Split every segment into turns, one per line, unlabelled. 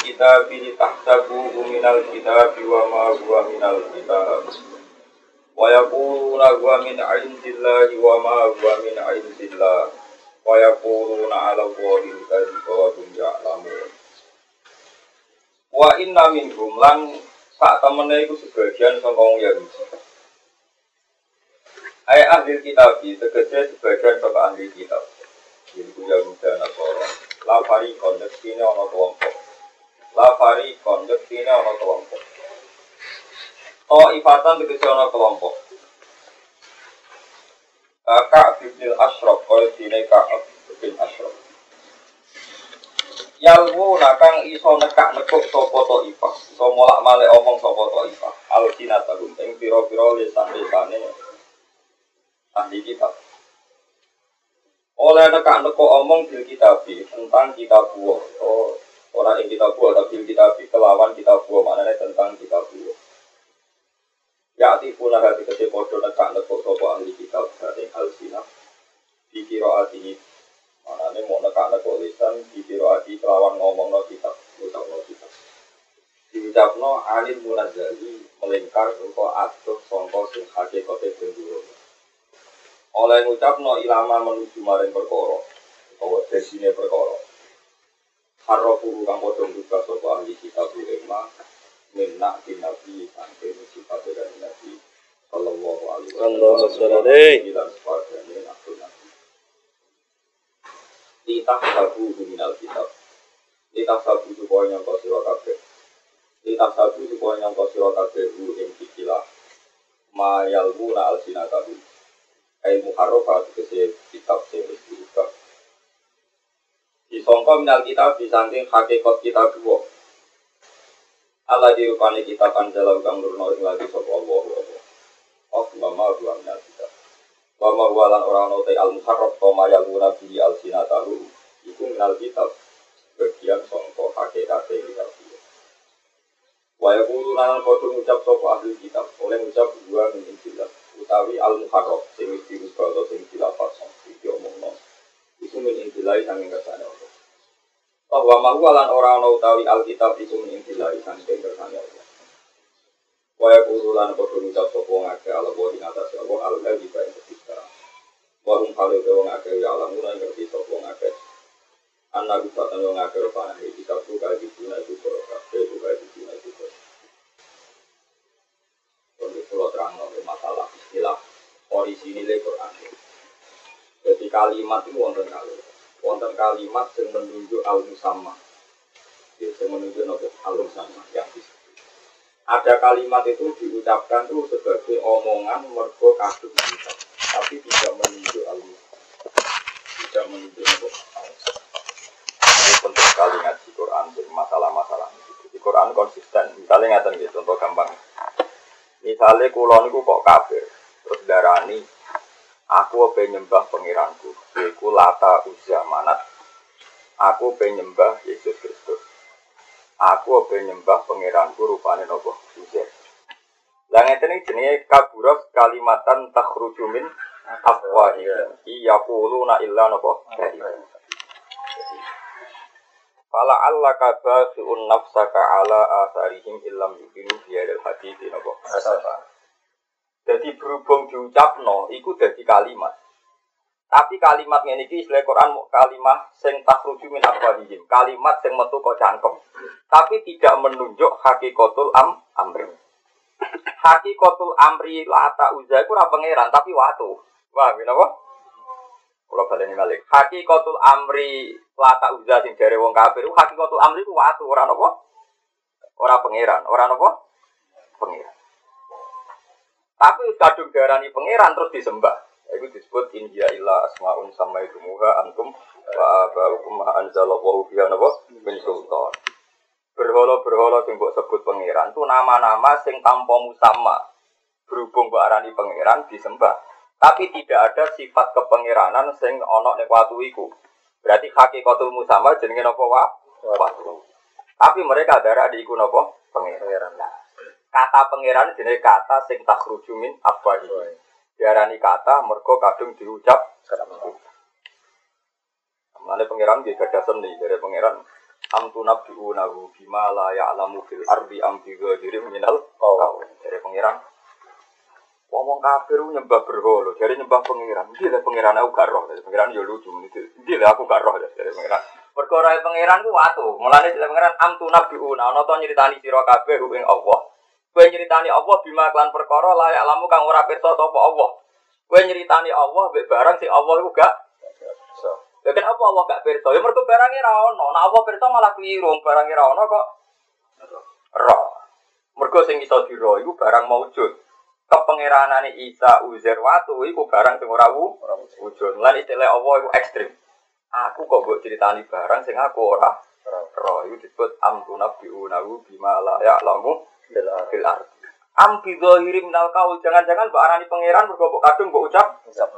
kitabi litahsabuhu minal kitabi wa ma huwa minal kitab. Wa yaquluna huwa min indillahi wa ma huwa min indillah. Wa yaquluna ala Allahi al-kadhiba wa hum ya'lamun. Wa inna minhum lan sak temene iku sebagian saka wong Yahudi. Ayat ahli kitab tegese sebagian saka ahli kitab. Yaitu Yahuda Nasara. La farikon yektine ana kelompok. La farikon yektine ana kelompok. Oh ifatan tegese ana kelompok. Kak bin Ashraf kaya dine Kak bin Ashraf. Yalwu nakang iso nekak nekuk sapa to ifah. Iso molak-malik omong sapa to ifah. Al-sinat tagum ing pira-pira lisan-lisane ahli kitab. Oleh nekak neko omong bil kitab tentang kitab buah. Oh, orang yang kitab buah tapi bil kitab kelawan kitab buah mana tentang kitab buah. Ya pun hati kecil podo nekak neko sopo ahli kitab dari al sinah. Dikira mana mau nekak neko lisan dikira hati kelawan ngomong no kitab ucap no kitab. Diucap no alim munazali melingkar engkau atuh songko sing hakikate benduro oleh ngucapno ilama menuju maring perkara utawa desine perkara harrofu kang padha buka sapa ahli kitab ilma minna bin nabi sampai sifat dari nabi sallallahu alaihi wasallam dan sepadane nabi nabi Litah sabu minal kitab. Litah sabu supaya nyangka sira kabeh. Litah sabu supaya nyangka sira kabeh ing kikilah ma yalmuna alsinatahu Ai muharrafah tegese kitab sing wis diubah. Disangka minal kitab disangking hakikat kitab dua. Allah dirupani kitab anjalau kang nurno ing lagi sapa Allah Allah. Oh mama dua minal kitab. Wa ma walan ora ono te al muharraf to mayaluna bi al sinatahu. Iku minal kitab bagian sangka hakikat kitab dua. Wa yaqulu lan padha ngucap sapa ahli kitab oleh ngucap dua min utawi al muharraf sing wis dirubah atau sing omongno iku min intilai sanging kersane Allah. Bahwa mahu lan ora ana utawi alkitab iku min intilai sanging kersane Allah. Waya kurulan padha ngucap sapa ngake ala wa ing Allah al ladzi fa ketika wa hum halu wong akeh ya alam ora ngerti sapa ngake anak bisa tanya ngake rupane iki kitab kaya dina itu karo kabeh kaya dina itu untuk pulau terang masalah istilah orisinil Quran. Jadi kalimat itu wonten kali, wonten kalimat yang menunjuk al ya, yang menunjuk nopo? Al musamma yang disebut. Ada kalimat itu diucapkan itu sebagai omongan mergo kadung kita, tapi tidak menunjuk al tidak menunjuk nopo? Ini penting sekali ngaji Quran masalah-masalah Di Quran konsisten. Misalnya ngatain gitu, contoh gampang. Misalnya kulon itu kok kafir, terus darani, aku pengen nyembah pengiranku, yaitu lata uzza manat. Aku pengen nyembah Yesus Kristus. Aku pengen nyembah pengiranku rupane nopo uzza. Lah ngeten iki jenenge kalimatan takhruju min afwahihim. Iya quluna illa nopo. Fala Allah kabafiun nafsaka ala asarihim illam yukinu biadil hadithi nopo. Jadi berhubung diucapno, iku jadi kalimat. Tapi kalimat ini iki istilah Quran kalimat sing takhruju min afwahihim, kalimat sing metu kok cangkem. Tapi tidak menunjuk hakikatul am amri. Hakikatul amri lata uza iku ora pangeran tapi watu. Wah, napa? Kalau baleni balik. Hakikatul amri lata uzza sing dari wong kafir. Hakikatul amri ku watu ora napa? Ora pangeran, ora napa? Pangeran. Tapi kadung darani pangeran terus disembah. Itu disebut inja illa asmaun sama itu muha antum wa ba'ukum ma anzalallahu napa min sultan. berhala-berhala sing mbok sebut pangeran itu nama-nama sing tanpa musamma. Berhubung mbok arani pangeran disembah. Tapi tidak ada sifat kepangeranan sing ana ning watu iku. Berarti hakikatul musamma jenenge napa wa? Watu. Tapi mereka darah di iku napa? Pangeran. Kata pangeran jenenge kata sing takhruju min afwahi. Diarani kata mergo kadung diucap Mana pangeran dia gada seni dari pangeran am tunabbi'unahu bima la ya'lamu fil ardi am bi ghadirin minal qaul. Dari pangeran Ngomong kafir nyembah berhala, jadi nyembah pangeran. Dia lah pangeran aku gak roh, dari pangeran yo lucu Dia aku gak roh dari pangeran. Perkara pangeran ku watu. Mulane dari pangeran am tunabbi'una ana to nyritani sira kabeh ing Allah. Kowe nyritani Allah bima klan perkara layak lamu kang ora pirsa sapa Allah. Kowe nyritani Allah mbek barang sing Allah iku gak Ya kenapa Allah gak pirsa? Ya mergo barangnya ra ono. Allah pirsa malah keliru, barangnya ra ono kok. Roh. Mergo sing iso diro iku barang maujud. Kepengeranane Isa Uzair watu iku barang sing ora wujud. Lan istilah Allah iku ekstrim. Aku kok mbok ceritani barang sing aku ora roh iku disebut amtuna biunahu bima la ya'lamu bil ardi. Am minal kaul jangan-jangan mbok arani pangeran mergo mbok kadung mbok ucap. Ucap.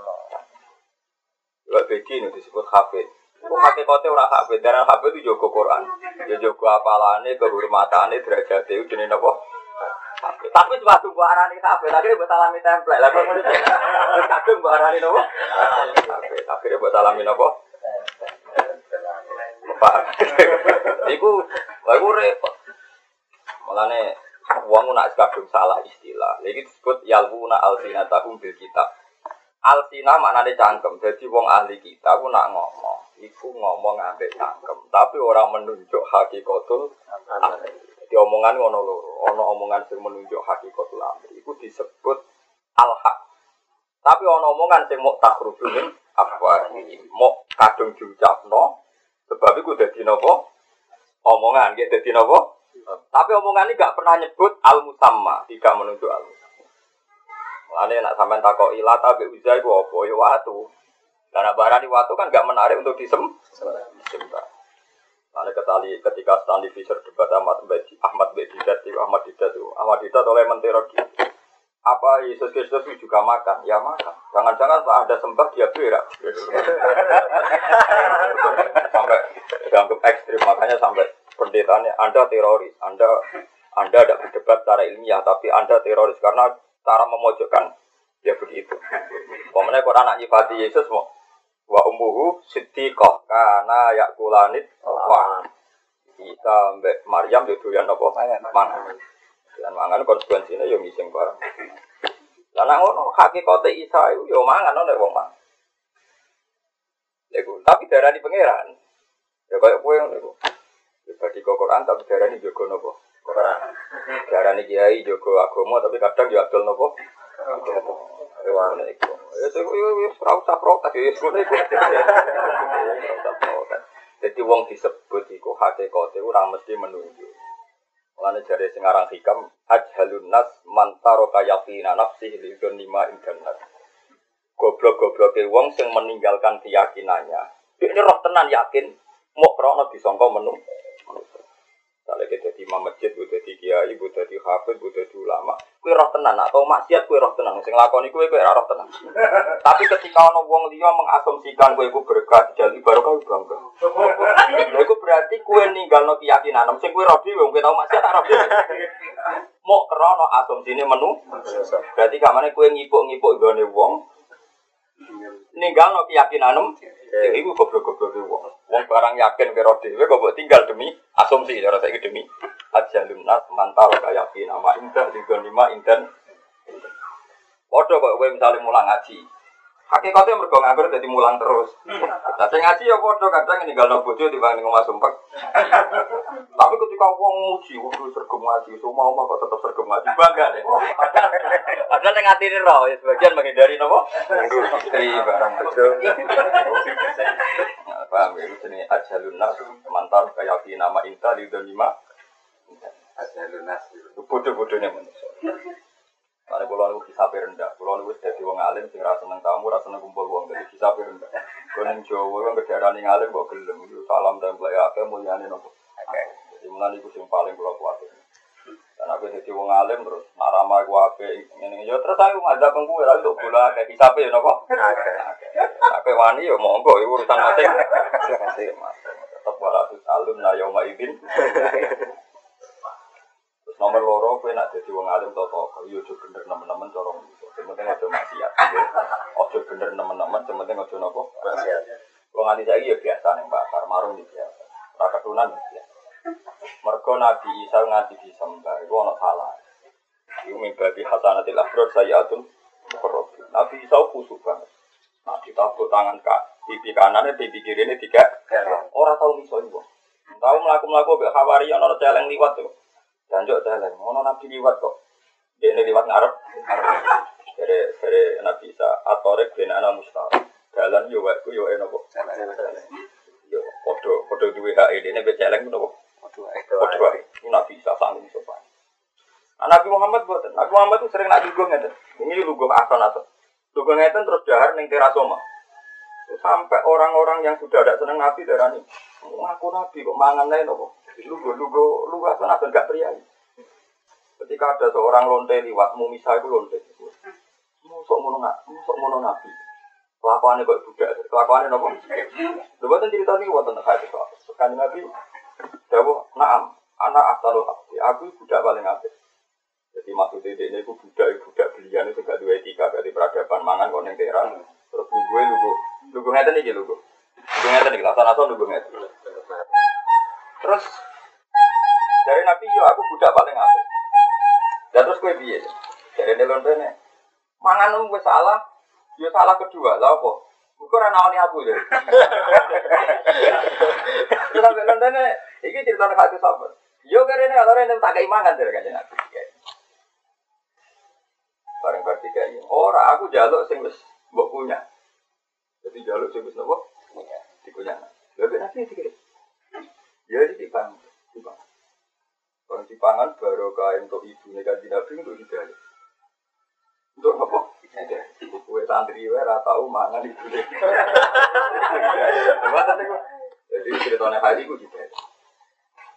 Lewat bedi ini disebut hafid. Kok hakikatnya orang hafid, dan hafid itu jogo Quran. Ya jogo apalane, kehormatane, derajat itu jenis apa? Tapi cuma tunggu arani hafid, akhirnya buat alami template. Lalu terus kadung buat arani apa? Hafid, akhirnya buat alami apa? Paham? Iku, lagu repot. Makanya, uang nak kadung salah istilah. Lagi disebut yalwuna alsinatahum bil kitab. Alsina maknanya cangkem. Jadi wong ahli kita aku nak ngomong, iku ngomong ambek cangkem, tapi orang menunjuk hakikatul amri. Jadi omongan ngono loro, ono omongan sing menunjuk hakikatul amri. Iku disebut al-haq. Tapi ono omongan sing mau takrubin apa mau kadung diucapno sebab iku dadi napa? Omongan gitu dadi napa? Tapi omongan ini gak pernah nyebut al-musamma, tidak menunjuk al-musamma. Ane nak sampean takok ilah tapi uzai ku apa ya watu. Karena barani watu kan gak menarik untuk disem disembah. Ane ketali ketika Stanley Fisher debat Ahmad Bedi, Ahmad Bedi itu Ahmad Didat itu Ahmad Didat oleh menteri apa Yesus Kristus juga makan? Ya makan. Jangan-jangan tak ada sembah dia berak. sampai dianggap ekstrim makanya sampai pendetanya Anda teroris, Anda Anda tidak berdebat secara ilmiah tapi Anda teroris karena cara memojokkan ya begitu. Pemenang Quran anak nyifati Yesus mau wa umuhu siddiqah karena yakulanit wa kita mbek Maryam itu yang nopo mangan. Dan mangan konsekuensinya yo ngising bareng. Lah nek ngono hakikate Isa itu yo mangan oleh wong mangan. Tapi darah di pangeran. Ya kayak kue ngono iku. Ya bagi Quran tapi darah ini juga nopo. Quran. Darah ini kiai jogo agama tapi kadang juga adol nopo. Iku. Ya yo ora usah protes ya iku. Jadi wong disebut iku hakikate ora mesti menunjuk. Mulane jare sing aran hikam ajhalun nas mantaro kayafina nafsi li lima internet. Goblok-gobloke wong sing meninggalkan keyakinannya. Ini roh tenan yakin mau krono disangka menung. Imam masjid, buat jadi kiai, buat jadi hafid, buat jadi ulama, kue roh tenan atau maksiat kue roh tenan. Sing lakoni kue kue roh tenan. Tapi ketika ono wong liya mengasumsikan kue kue berkah jadi baru kau bangga. Lha iku berarti kue ninggal no keyakinan. Sing kue roh dhewe, kue tau maksiat tak roh dhewe. Mau krono asumsine menu. Berarti kamane kue ngipuk-ngipuk gone wong. Ninggal no keyakinan. Iku goblok-goblok wong. Wong barang yakin kira kok mbok tinggal demi asumsi cara saya demi ajalun nas mantar kayak nama indah di lima inten. Padha kok kowe misalnya mulang ngaji. Hakikatnya mergo nganggur jadi mulang terus. Nah, saya ngaji ya padha kadang ninggal no bojo dibanding ngomong sumpah. Tapi ketika wong muji, waduh sergem ngaji, semua omah kok tetap sergem ngaji bangga deh. Padahal yang ngati roh, ya sebagian menghindari nopo. Istri barang bojo. Paham ya, ini ajalun nas mantar kayak nama inta di lima. Ajalun nas. Bodoh-bodohnya manusia. Karena kalau nunggu kisah rendah, kalau nunggu jadi wong alim, sing rasa seneng tamu, rasa seneng kumpul wong, jadi kisah rendah. Kalau neng Jawa yang kedaerah ning alim, kok gelem, salam dan play apa mulyane nopo. Jadi Mulane iku sing paling kula kuwatir. Dan aku jadi wong alim terus nak ramah aku ape ngene ya terus aku ngajak peng kowe lalu bola kayak hisabe ya napa? Aku wani ya monggo iku urusan masing. Tetep wala alum na yauma idin. Nomor loro kowe nak dadi wong alim to to yo aja bener nemen-nemen cara ngono. Sementing aja maksiat. Ojo bener nemen-nemen sementing aja napa? Maksiat. Wong nganti saiki ya biasa ning bakar marung iki biasa. Ora ketunan ya. Mergo Nabi Isa nganti disembah iku ana salah. Iku mimpi hasanatil afrod sayyatun mukarrabin. Nabi Isa kusuk banget. Nah, ditabuk tangan kak, pipi kanannya, pipi kiri ini tiga. Orang tahu itu. Tahu melaku melaku be hawari orang celeng liwat tuh. Janjok celeng, ono nabi liwat kok. Dia ini liwat ngarep. Dari dari nabi Isa atorek ben ana mustahil. Jalan yo wae yo eno kok. Yo podo podo duwe hak ini be celeng nopo. Podo wae. Nabi Isa sanggup sopan. Nah, Nabi Muhammad buat Nabi Muhammad itu sering nak lugu ngeten. Ini lugu ason ason. Lugu ngeten terus dahar neng terasoma. Sampai orang-orang yang sudah ada seneng Nabi darah nih. Ngaku Nabi kok mangan lain apa? Lugu lugu lugu ason ason gak priayi. Ketika ada seorang lonte liwat, mau misal itu lonte. Musok mono musok mono Nabi. Kelakuannya kok budak, kelakuannya nopo. Lu buatan cerita nih buat tentang hadis soal. Sekarang Nabi, Dawo, naam, anak asal aku budak paling apik. Jadi maksudnya ini aku budak, budak belian itu gak dua etika, gak di peradaban mangan kok neng teran. Terus lu gue lu gue, lu gue ngeten nih lu gue, ngeten nih, lasan lu gue ngeten. Terus dari Nabi yo aku budak paling apa? Dan terus gue biye, dari nelon nih, mangan gue salah, yo salah kedua, lah kok. Gue rana awani aku deh. Terus sampai London ini cerita nih hati sahabat. Yo karena kalau ini tak keimangan dari kajian Nabi. Bareng ketiga ini. Orang aku jaluk sing wis mbok punya. Jadi jaluk sing wis nopo? Punya. Dikunya. Lalu nanti dikit. Ya di tipang. Tipang. Orang tipangan baru kain untuk ibu nih kaji nabi untuk hidayah. Untuk apa? Hidayah. Kue santri wae ora tau mangan ibu nih. Jadi ceritanya hari itu hidayah.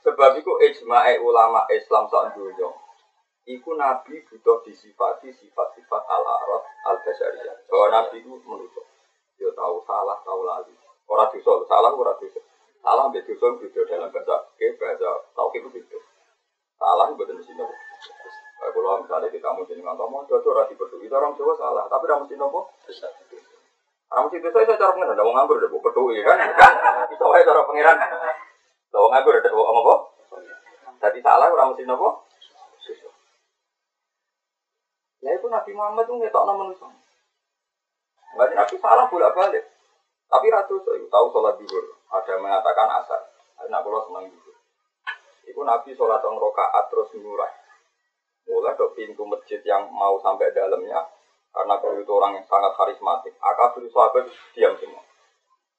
Sebab itu ijma'e ulama Islam saat dunia Iku Nabi butuh disifati sifat-sifat al-arad al-basyariyah. Bahwa Nabi itu menutup. Dia tahu salah, tahu lali. Orang dosa, salah orang dosa. Salah ambil dosa itu dalam bahasa ke bahasa tahu itu itu. Salah itu betul sini. Kalau misalnya kita mau jadi ngantor mau dosa orang dipeduli, itu orang Jawa salah. Tapi orang mesti nopo. Orang mesti dosa saya cara pengiran, ada mau nganggur, ada mau peduli kan? Itu aja cara pengiran. Kalau nganggur ada mau apa? Tadi salah orang mesti nopo. Ya itu Nabi Muhammad itu ngetok nama manusia. Berarti Nabi salah bolak balik. Tapi ratu saya tahu sholat duhur. Ada yang mengatakan asar. Ada kalau senang duhur. Itu Nabi sholat orang rokaat terus murah. Mulai ke pintu masjid yang mau sampai dalamnya. Karena beliau itu orang yang sangat karismatik. Akal beliau sahabat diam semua.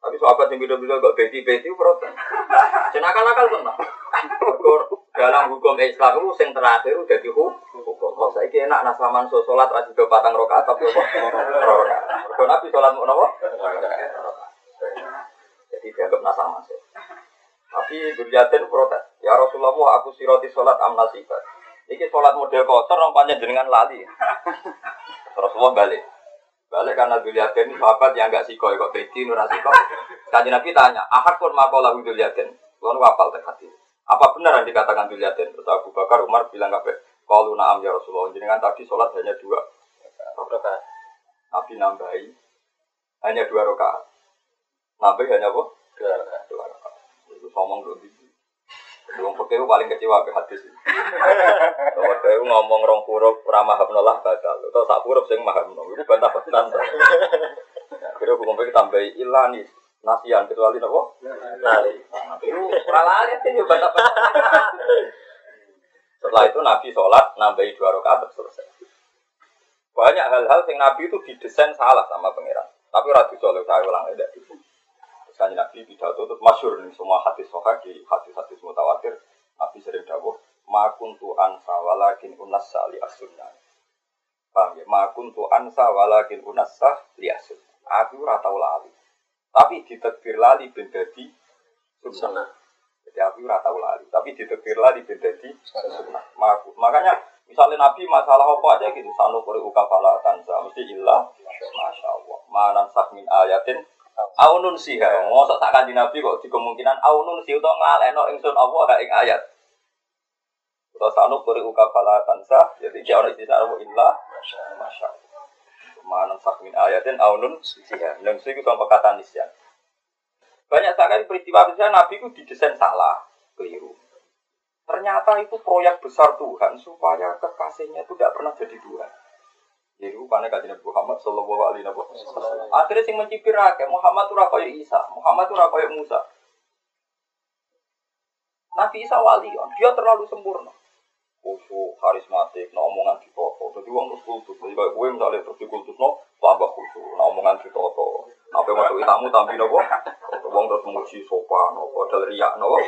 Tapi sahabat yang beda-beda gak beti-beti protes. Cenakal-nakal tenang. Dalam hukum Islam itu yang terakhir udah dihukum. Saya enak nasaman so sholat rasi do patang rokaat tapi apa? Rokaat. Mergo Nabi sholat mau apa? Jadi dianggap nasaman sih. Tapi Durjatin protes. Ya Rasulullah aku siroti sholat am nasibat. Iki sholat model kotor nampaknya jenengan lali. Rasulullah balik. Balik karena Durjatin sahabat yang enggak siko kok bedi nurah siko. Kanjeng Nabi tanya, "Ahad pun makola Durjatin." Lalu kapal terhati. Apa benar yang dikatakan Durjatin? Terus Abu Bakar Umar bilang kabeh, kalau naam ya Rasulullah, jenengan tadi sholat hanya dua rakaat. Nabi nambahi hanya dua rakaat. Nambahi hanya apa? Dua rakaat. Dua rakaat. Itu ngomong dulu Wong fakir paling kecewa ke hadis. Wong fakir ngomong rong huruf ramah nolah batal. Atau sak huruf sing maham. Itu bantah-bantahan. Kira hukum fakir tambahi ilani nasian kecuali nopo. Lali. Itu. Setelah itu Nabi sholat nambahi dua rakaat selesai. Banyak hal-hal yang Nabi itu didesain salah sama pangeran. Tapi ratu soleh saya ulang tidak. Misalnya Nabi pidato itu masyur nih semua hadis soha di hadis-hadis mutawatir. Nabi sering dawuh makun tu ansa walakin unasa li asunna. Paham ya? Makun tu ansa walakin unasa li asun. Aku ratau lali. Tapi ditekbir lali menjadi sunnah. Jadi Ya aku ora tau lali, tapi ditekir lali ben dadi sunnah. Mak- Makanya misalnya Nabi masalah apa aja gitu, sanu kuri uka fala tansa mesti ilah. Masya Allah. Manan sak min ayatin aunun siha. Mosok sak kanjeng Nabi kok di kemungkinan aunun sih utawa ngaleno ingsun Allah ha ing ayat. Utawa sanu kuri uka fala tansa, jadi orang istisna wa ilah. Masya Allah. Manan sak min ayatin aunun siha. Itu kan perkataan nisyan. Banyak sekali peristiwa-peristiwa Nabi itu didesain salah, keliru. Ternyata itu proyek besar Tuhan supaya kekasihnya itu tidak pernah jadi Tuhan. Jadi rupanya kajian Muhammad Sallallahu Alaihi Wasallam. Akhirnya sing mencipir akeh Muhammad itu kaya Isa, Muhammad itu kaya Musa. Nabi Isa wali, dia terlalu sempurna. Khusyuk, karismatik, nah omongan ditoto. Jadi uang terus kultus. Jadi kayak gue misalnya terus no, tambah khusyuk, nah omongan ditoto. Apa yang masuk tamu tampil nopo? Uang terus memuji sopan, nopo, padahal riak, nopo.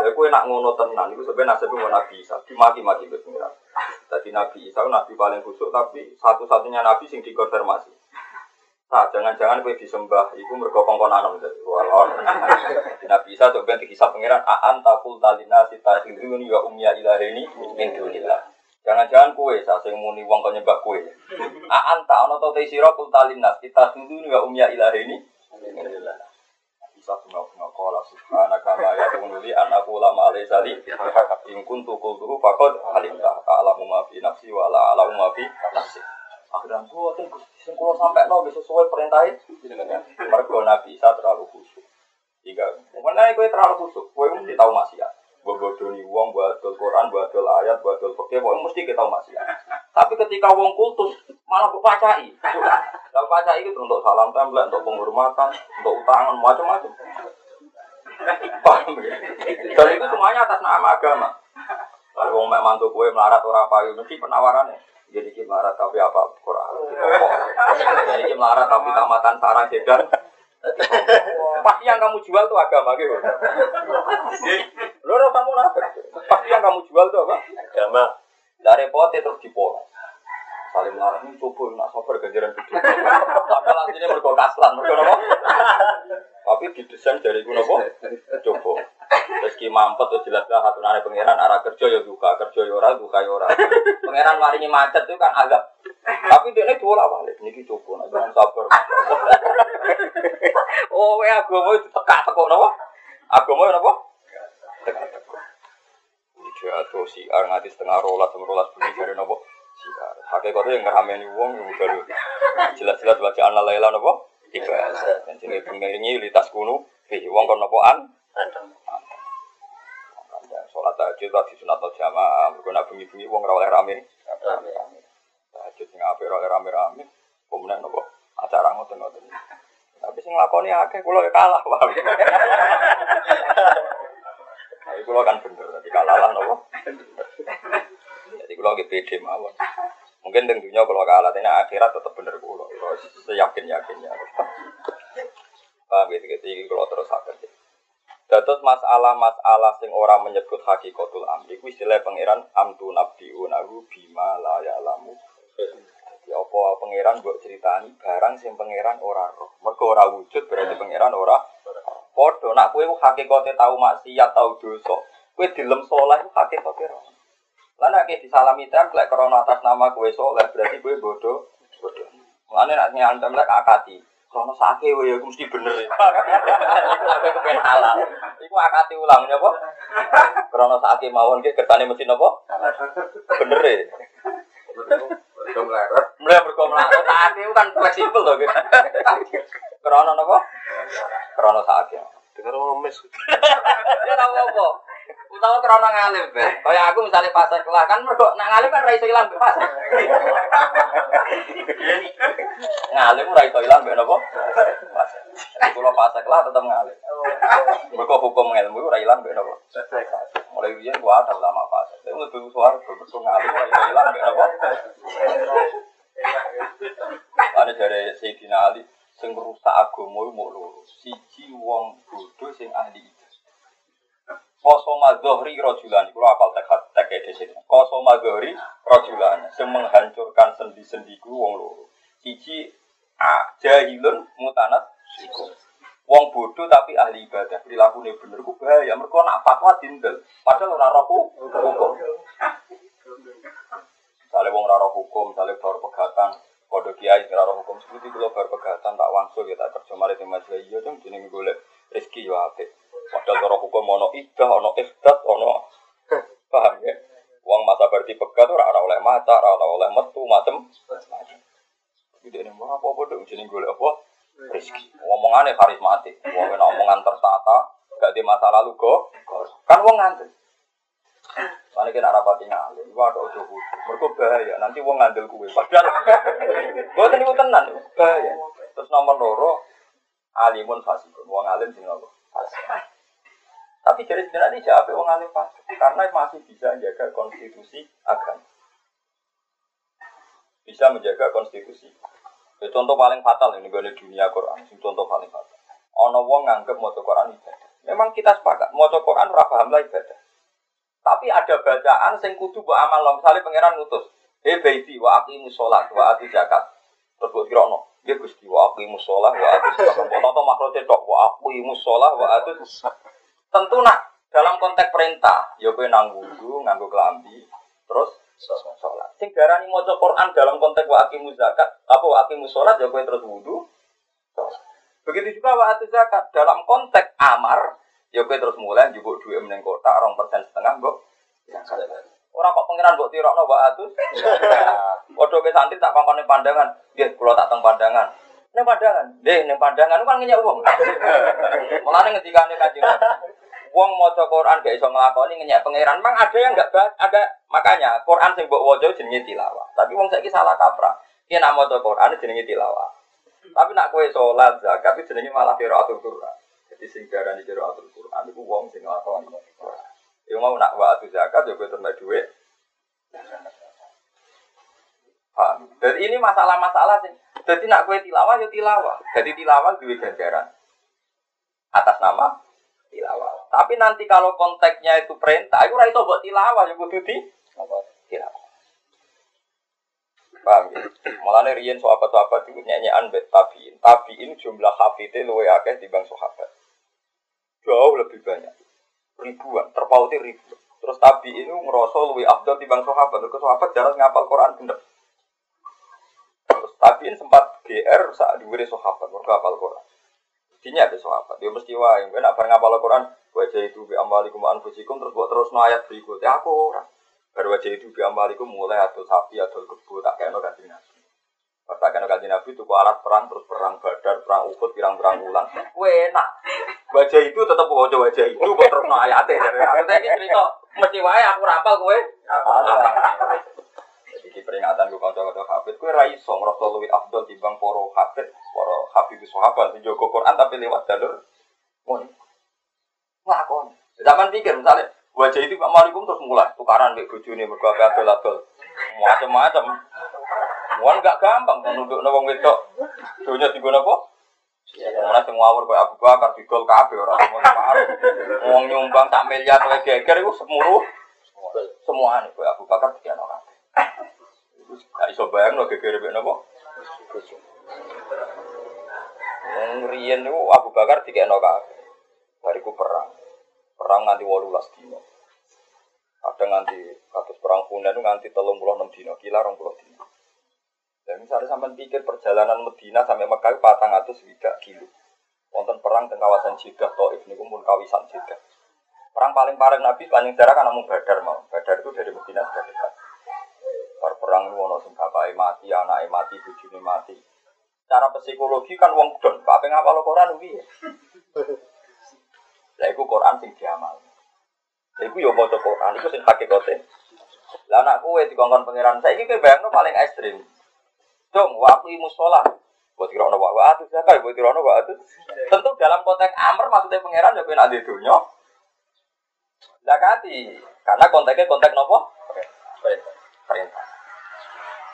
Jadi gue nak ngono tenan, itu sebenarnya nasibnya Nabi Isa, dimaki-maki ke pengiran. Jadi Nabi Isa nabi paling khusyuk, tapi satu-satunya nabi sing dikonfirmasi. Nah, jangan-jangan gue disembah, itu mergo kongkon anom jadi walau. Jadi Nabi Isa coba dikisah pengiran, aan takul talina sita hiluni wa umya ilahini min dunillah. Jangan-jangan kue, saya sing muni wong kau nyembah kue. Aan tak ono tau sira kul talina sita hiluni wa umya ilahini min dunillah. Bisa tunggu-tunggu kola subhanaka ma yakunu li an lama alai sali in kuntu qultuhu faqad alimta ta'lamu ma fi nafsi wa la a'lamu ma fi nafsi. Akhirnya gua tuh sing kula sampai no sesuai perintahin jenengan. Mergo Nabi Isa terlalu khusyuk. Tiga, mana kowe terlalu khusyuk, kowe mesti tahu maksiat. Mbok bodoni wong, mbok adol Quran, adol ayat, mbok adol fikih, kowe mesti kita tahu maksiat. Tapi ketika wong kultus malah mbok pacai. Lah pacai itu untuk salam tempel, untuk penghormatan, untuk utangan macam-macam. Ya? Dan itu semuanya atas nama agama. Wong mek mantu kowe melarat ora payu mesti penawarannya. Jadi melarat tapi apa Quran. Jadi melarat tapi tamatan sarang sedan. Pasti yang kamu jual tuh agama gitu. Lo ora kamu nafik. Pasti yang kamu jual tuh apa?
Agama.
Dari pote terus dipoles. Saling melarat ini coba nak sabar ganjaran gede. Padahal aslinya mergo kaslan, mergo apa? Tapi didesain dari gue nopo? Coba. Terus ki mampet tuh jelas lah hatunane pangeran arah kerja ya duka, kerja ya ora, duka ya ora. Pangeran maringi macet itu kan agak tapi dia ini dua balik, niki coba, jangan sabar. oh, ya agama itu tekak tekok nopo? Agama itu nopo? Tekak tekok. Dia tuh si ar ngati setengah rolas, setengah rolas bunyi dari nopo? Ar. Hakikatnya yang ngerameni wong yang udah. Jelas-jelas bacaan la laila nopo? Tiga. Dan sini pengiringi litas kuno. Hei, wong kon nopo an? Sholat tahajud lagi sunat jamaah. Mereka nak bengi-bengi wong ora oleh rame. Tahajud sing apik ora oleh rame-rame. Kemudian nopo? Acara ngoten-ngoten. Tapi sing lakoni akeh kula ya kalah, Pak. Tapi kula kan bener, tapi kalah lah nopo. Jadi kula lagi pede mawon. Mungkin teng dunia kalau kalah, tapi akhirat tetap bener. Kula Seyakin yakinnya. Paham gitu, gitu. Kalau terus akan. Dados masalah-masalah sing ora menyebut hakikatul amri kuwi istilah pangeran amtu nabdiunahu bima la ya'lamu. Jadi apa pangeran mbok critani barang sing pangeran ora roh. Mergo ora wujud berarti pangeran ora padha nak kowe hakikate tau maksiat tau dosa. Kowe dilem saleh iku roh. Lah nek disalami templek krana atas nama kowe saleh berarti kowe bodoh bodoh. Mulane nek nyantem lek akati Krono sake wae iku mesti bener. Iku kepen halal. Iku akati ulang nyapa? Krono sake mawon ki kersane mesti napa? Bener e.
Mereka melarat.
Mulai mergo mlaku sake kan fleksibel to. Krono napa? Krono sake.
Dengar ngemis.
Ya ora apa. Utawa krono ngalim, Be. Kaya aku misalnya pasar kelah kan mergo nak ngalim kan ra iso ilang be pasar. ngalim ora iso ilang be napa? Pasar. Kula pasar kelah tetep ngalim. Mergo hukum ilmu ora ilang be napa? Mulai biyen gua ada ulama pasar. Tapi lebih suara mergo ngalim ora iso ilang be napa? Ada dari Sayyidina Ali sing rusak agama mau loro. Siji wong bodoh sing ahli Kosoma Zohri Rojulan, itu apal tekat teke di sini. Kosoma Zohri Rojulan, yang menghancurkan sendi-sendiku wong loro. Cici jahilun mutanat siku. Wong bodoh tapi ahli ibadah, perilakunya bener ku bahaya. Mereka nak fatwa dindel, padahal ora roh hukum. Misalnya wong raro hukum, misalnya baru pegatan, kode kiai raro hukum seperti kalau baru pegatan tak wangsul ya tak kerja mari tema iya dong jadi golek rezeki yo apik. Padahal raro hukum ono idah, ono ifdat, ono paham ya? Uang masa berarti pegat ora ora oleh mata, ora oleh metu macem. Jadi ini mau apa apa dong jadi golek apa? rezeki. Omongannya karismatik, wong omongan tertata, gak di masa lalu kok. Kan wong ngandel. Soalnya kita rapati ngalim, gua ada ojo. Mereka bahaya, nanti wong ngandel kue. Padahal, gua tadi gua tenan, bahaya. Terus nomor loro, alimun fasikun, wong alim sing nopo. Tapi jadi sebenarnya siapa wong alim? Karena masih bisa menjaga konstitusi agama. Bisa menjaga konstitusi Ya, contoh paling fatal ini gue dunia Quran. Contoh paling fatal. Ono wong nganggep mau Quran ibadah. Memang kita sepakat mau Quran ora paham lah ibadah. Tapi ada bacaan sing kudu mbok amal lo. Misalnya pangeran ngutus, "He baiti wa aqimu sholat wa ati zakat." Terus mbok kira ono, "Ya Gusti wa aqimu sholat wa ati zakat." Toto makro tok wa aqimu sholat wa ati Tentu nak dalam konteks perintah, ya kowe nang wudu, nganggo kelambi, terus sholat. Sing darani maca Quran dalam konteks wa aqimu zakat, apa wa aqimu sholat ya kowe terus wudu. Begitu juga wa zakat dalam konteks amar, ya kowe terus mulai njupuk duit meneng kota rong persen setengah mbok. Orang kok pangeran mbok tirokno wa atus. Padha ke santri tak kongkone pandangan, nggih kula tak teng pandangan. Ning pandangan, nggih ning pandangan kan ngenyek wong. Mulane ngendikane Kanjeng Wong maca Quran gak iso nglakoni ngenyek pangeran. Mang ada yang enggak ada makanya Quran sing mbok waca jenenge tilawah. Tapi wong saiki salah kaprah. Ki nak maca Quran jenenge tilawah. Tapi nak kowe salat zakat itu jenenge malah qiraatul Quran. Jadi sing darani qiraatul Quran iku wong sing nglakoni. Ya mau nak wa zakat ya kowe terima dhuwit. Dan ini masalah-masalah sih. Jadi nak kue tilawah ya tilawah. Jadi tilawah duwe ganjaran atas nama tilawah. Tapi nanti kalau konteksnya itu perintah, itu itu buat tilawah yang kudu di tilawah. Paham ya? Malah riyen sahabat-sahabat itu nyanyian bet tabiin. Tabiin jumlah hafidnya luwe akeh bang sahabat. Jauh lebih banyak. Ribuan, terpauti ribuan. Terus tabiin itu ngerasa luwe abdul bang sahabat. Terus sahabat jarang ngapal Quran bener. Terus tabiin sempat GR saat diwiri sahabat, mereka hafal Quran. Dinya ada sahabat. Dia mesti wae, gue nak bareng ngapal Quran, Wajah itu bi amalikum anfusikum terus buat terus no ayat berikutnya aku orang. Baru wajah itu bi amalikum mulai atau sapi atau kebu tak kayak ganti nabi. Pas tak kayak ganti nabi itu alat perang terus perang badar perang ukut pirang perang ulang. Enak. Wajah itu tetap wajah wajah itu buat terus no ayatnya. Maksudnya ini cerita mesti wae aku rapal kue. Peringatan gue kanca-kanca hafid, gue rai so ngerasa lebih afdol timbang poro hafid, poro hafid sahabat, jago Quran tapi lewat jalur. Mohon Ngelakon. Zaman pikir misalnya wajah itu Pak Malikum terus mulai tukaran kayak bojone mergo adol adol. Macam-macam. Wan gak gampang nunduk wong wedok. Dunya digono apa? Ora sing ngawur koyo Abu Bakar didol kabeh ora ngono parah. Wong nyumbang sak miliar kowe geger iku semuruh semuanya koyo Abu Bakar dikene ora. Gak iso bayangno geger mek napa? Wong riyen niku Abu Bakar dikene kabeh. Bariku perang. Perang nganti walulas dino. Ada nganti katus perang Hunain nganti telung puluh enam dino, kila puluh dino. Dan misalnya sampai pikir perjalanan Medina sampai Mekah patang atus tidak kilo. Wonten perang di kawasan Jeddah, Taif ini pun kawasan Jeddah. Perang paling parah Nabi sepanjang sejarah kan namun Badar mau. Badar itu dari Medina sudah dekat. Par perang itu ono sing mati, anake mati, bojone mati. Cara psikologi kan wong don, apa ngapal Quran piye? Lah iku Quran sing diamal. Lah iku yo maca Quran iku sing hakikate. Lah anak kowe dikongkon pangeran saiki kowe bayangno paling ekstrim. Dong, waktu musola. Buat kira ono wa atu zakat, buat kira wa atu. Tentu dalam konteks amr maksudnya pangeran yo nak di dunya. Zakati, karena konteksnya konteks nopo? Perintah. Perintah.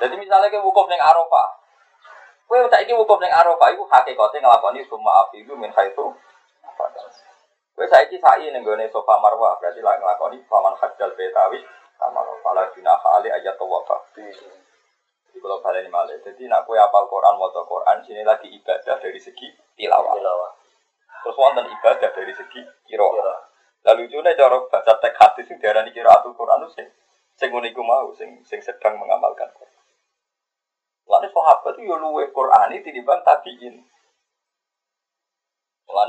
Jadi misalnya ke wukuf neng Arafah, Kowe saiki wukuf ning Arafah iku hakikate nglakoni semua afidu min haitsu Wes saiki sai ning gone sofa marwah berarti lah nglakoni faman hajjal betawi sama fala junah ali ayat tawafa. Jadi kalau kalian malah, jadi nak kue apal Quran, mau Quran, sini lagi ibadah dari segi tilawah. tilawah. Terus wonten ibadah dari segi kira. Lalu lucunya cara baca teks hadis sing diarani qiraatul Quran itu sing sing iku mau sing sing sedang mengamalkan Quran. Lalu sahabat itu yo luwe Quran ini tinimbang tabiin.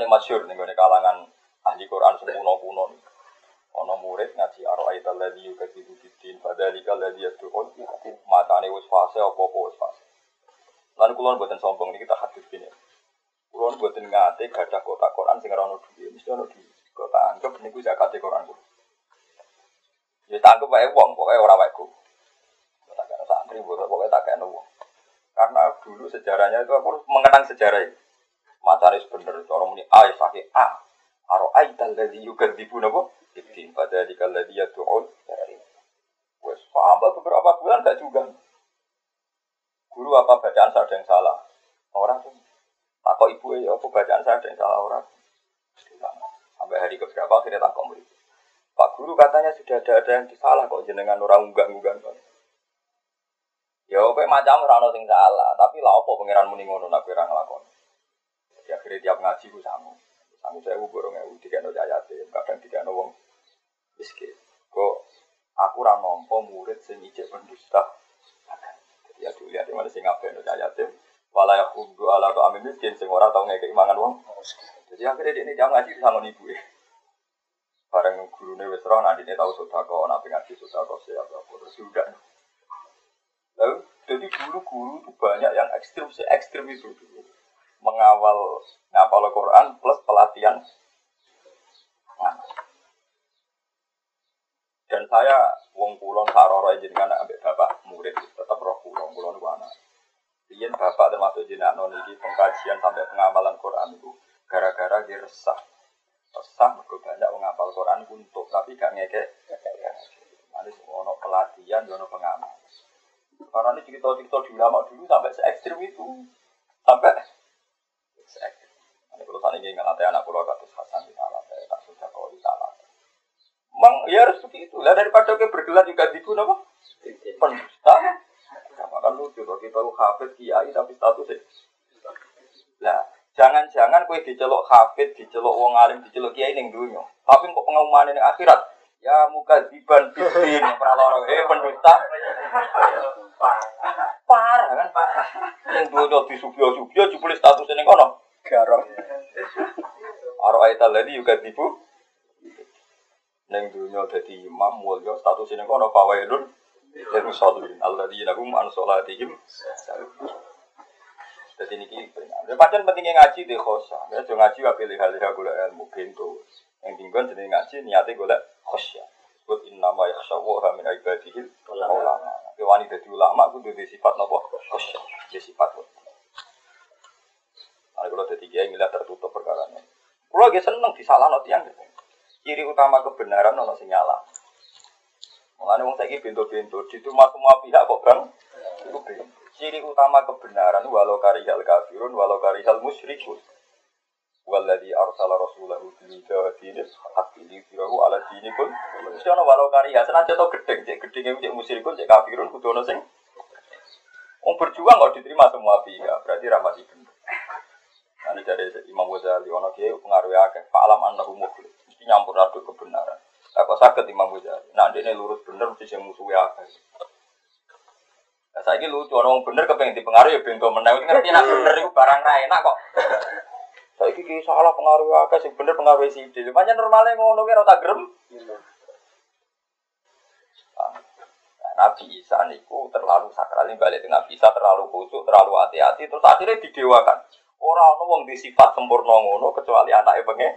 Masyhur ning gone kalangan ahli Quran sing kuno-kuno. Ono murid ngaji lagi juga di bidin pada lika lagi ya tuh matane wis fase apa apa wis fase. Lalu kulon buatan sombong ini kita hadis gini. Kulon buatan ngate gada kotak Quran sing ora ono duwe, mesti ono duwe. Kota anggap niku zakate Quran. Ya tak anggap wae wong, pokoke ora wae ku. Tak kena santri, pokoknya tak kena wong. Karena dulu sejarahnya itu aku mengenang sejarah ini. Macaris bener, orang muni A, ya pakai A. Aro aital ladzi yukadzibu napa? Ibtin pada dikal ladzi yad'un. Wes paham beberapa bulan gak juga. Guru apa bacaan saya ada yang salah? Orang tuh takut ibu ya apa bacaan saya ada yang salah orang. Sampai hari keberapa akhirnya takut murid. Pak guru katanya sudah ada ada yang salah kok jenengan orang unggah-unggah. Ya oke macam ora sing salah, tapi lah apa pangeran muni ngono nak kira nglakon. Jadi akhirnya tiap ngaji ku sangu. Sangu saya borong ewu dikene ayate, kadang dikene wong miskin. Kok aku ora nampa murid sing ijek pendusta. Jadi ya dilihat di mana sing ngapain no ayate. Wala ya khuddu ala amin miskin sing ora tau ngekek mangan wong. Jadi akhirnya dia ini jam ngaji sama ibu ya. Bareng gurune wis ora nanti tau sedekah, ana ngaji sedekah siapa terus sudah. Lalu, jadi guru-guru itu banyak yang ekstrim, se ekstrim itu dulu. Mengawal ngapal Quran plus pelatihan. Nah. Dan saya wong kulon saroro jenengan ambek bapak murid tetap roh kulon kulon wana. Iya bapak termasuk jenengan di pengkajian sampai pengamalan Quran itu gara-gara dia resah. Resah mereka banyak menghafal Quran untuk tapi gak ngekek. Nanti ono pelatihan, ono pengamal. Karena ini cerita-cerita di ulama dulu sampai se ekstrim itu. Sampai se ekstrim. Ini kalau sana ini ngelatih anak pulau katus Hasan di saya tak sudah kau di salah. Memang ya harus begitu. Lah daripada kita bergelar juga di apa? Pendusta. Sama kan lucu kalau kita lu hafid kiai tapi statusnya. Lah jangan-jangan kue dicelok hafid, dicelok wong alim, dicelok kiai ning dunia. Tapi kok pengumuman ini akhirat, ya muka diban bidin praloro eh pendusta. Parah kan? Parah yang dulu di subio subio jupul status ini kono. Garong aro ayat tadi juga tipu. Neng dunia jadi imam mulio status ini kono fawailun. Musallin alladzina hum an salatihim jadi ini peringatan. Pancen pentingnya ngaji di khosa. Ya, ngaji wa pilih hal hal gula ilmu pintu. Yang tinggal jadi ngaji niatnya gula khosya. Sebut inna ma yakhsyawa min ibadihil ulama. Tapi wani dadi ulama ku duwe sifat napa? Khosya. Dia sifat. Nah, kalau dadi kiai milah tertutup perkara ini. Kulo lagi seneng disalahno tiyang. Ciri utama kebenaran ono sing nyala. Mulane wong saiki bento-bento diterima semua pihak kok Bang. Iku bento. Ciri utama kebenaran walau karihal kafirun walau karihal musyrikun. Walladhi arsala rasulahu bil huda wa dinil haqqi liyudhhirahu ala kun. Mesti ana walau karihal senajan to gedeng, cek gedenge cek musyrikun, cek kafirun kudu ana sing Wong berjuang kok diterima semua pihak, berarti bener. Nah, ini dari Imam Ghazali, ono kiai pengaruh akeh, Pak Alam annahu mukhlis, mesti nyampur aduk kebenaran. Aku sakit Imam Ghazali. Nah, ini lurus bener mesti sing musuhi akeh. Nah, saya lucu, orang bener kepengen dipengaruhi ya bento menang. Ngerti nak bener itu barang ra enak kok. Saya kiki salah pengaruh akeh sing bener pengaruh si ide. Macam normalnya ngono ki ora tak grem. Nabi Isa niku terlalu sakral ini balik dengan Nabi Isa terlalu khusyuk, terlalu hati-hati, terus akhirnya didewakan. Orang ono wong di sifat sempurna ngono kecuali anaknya pengen.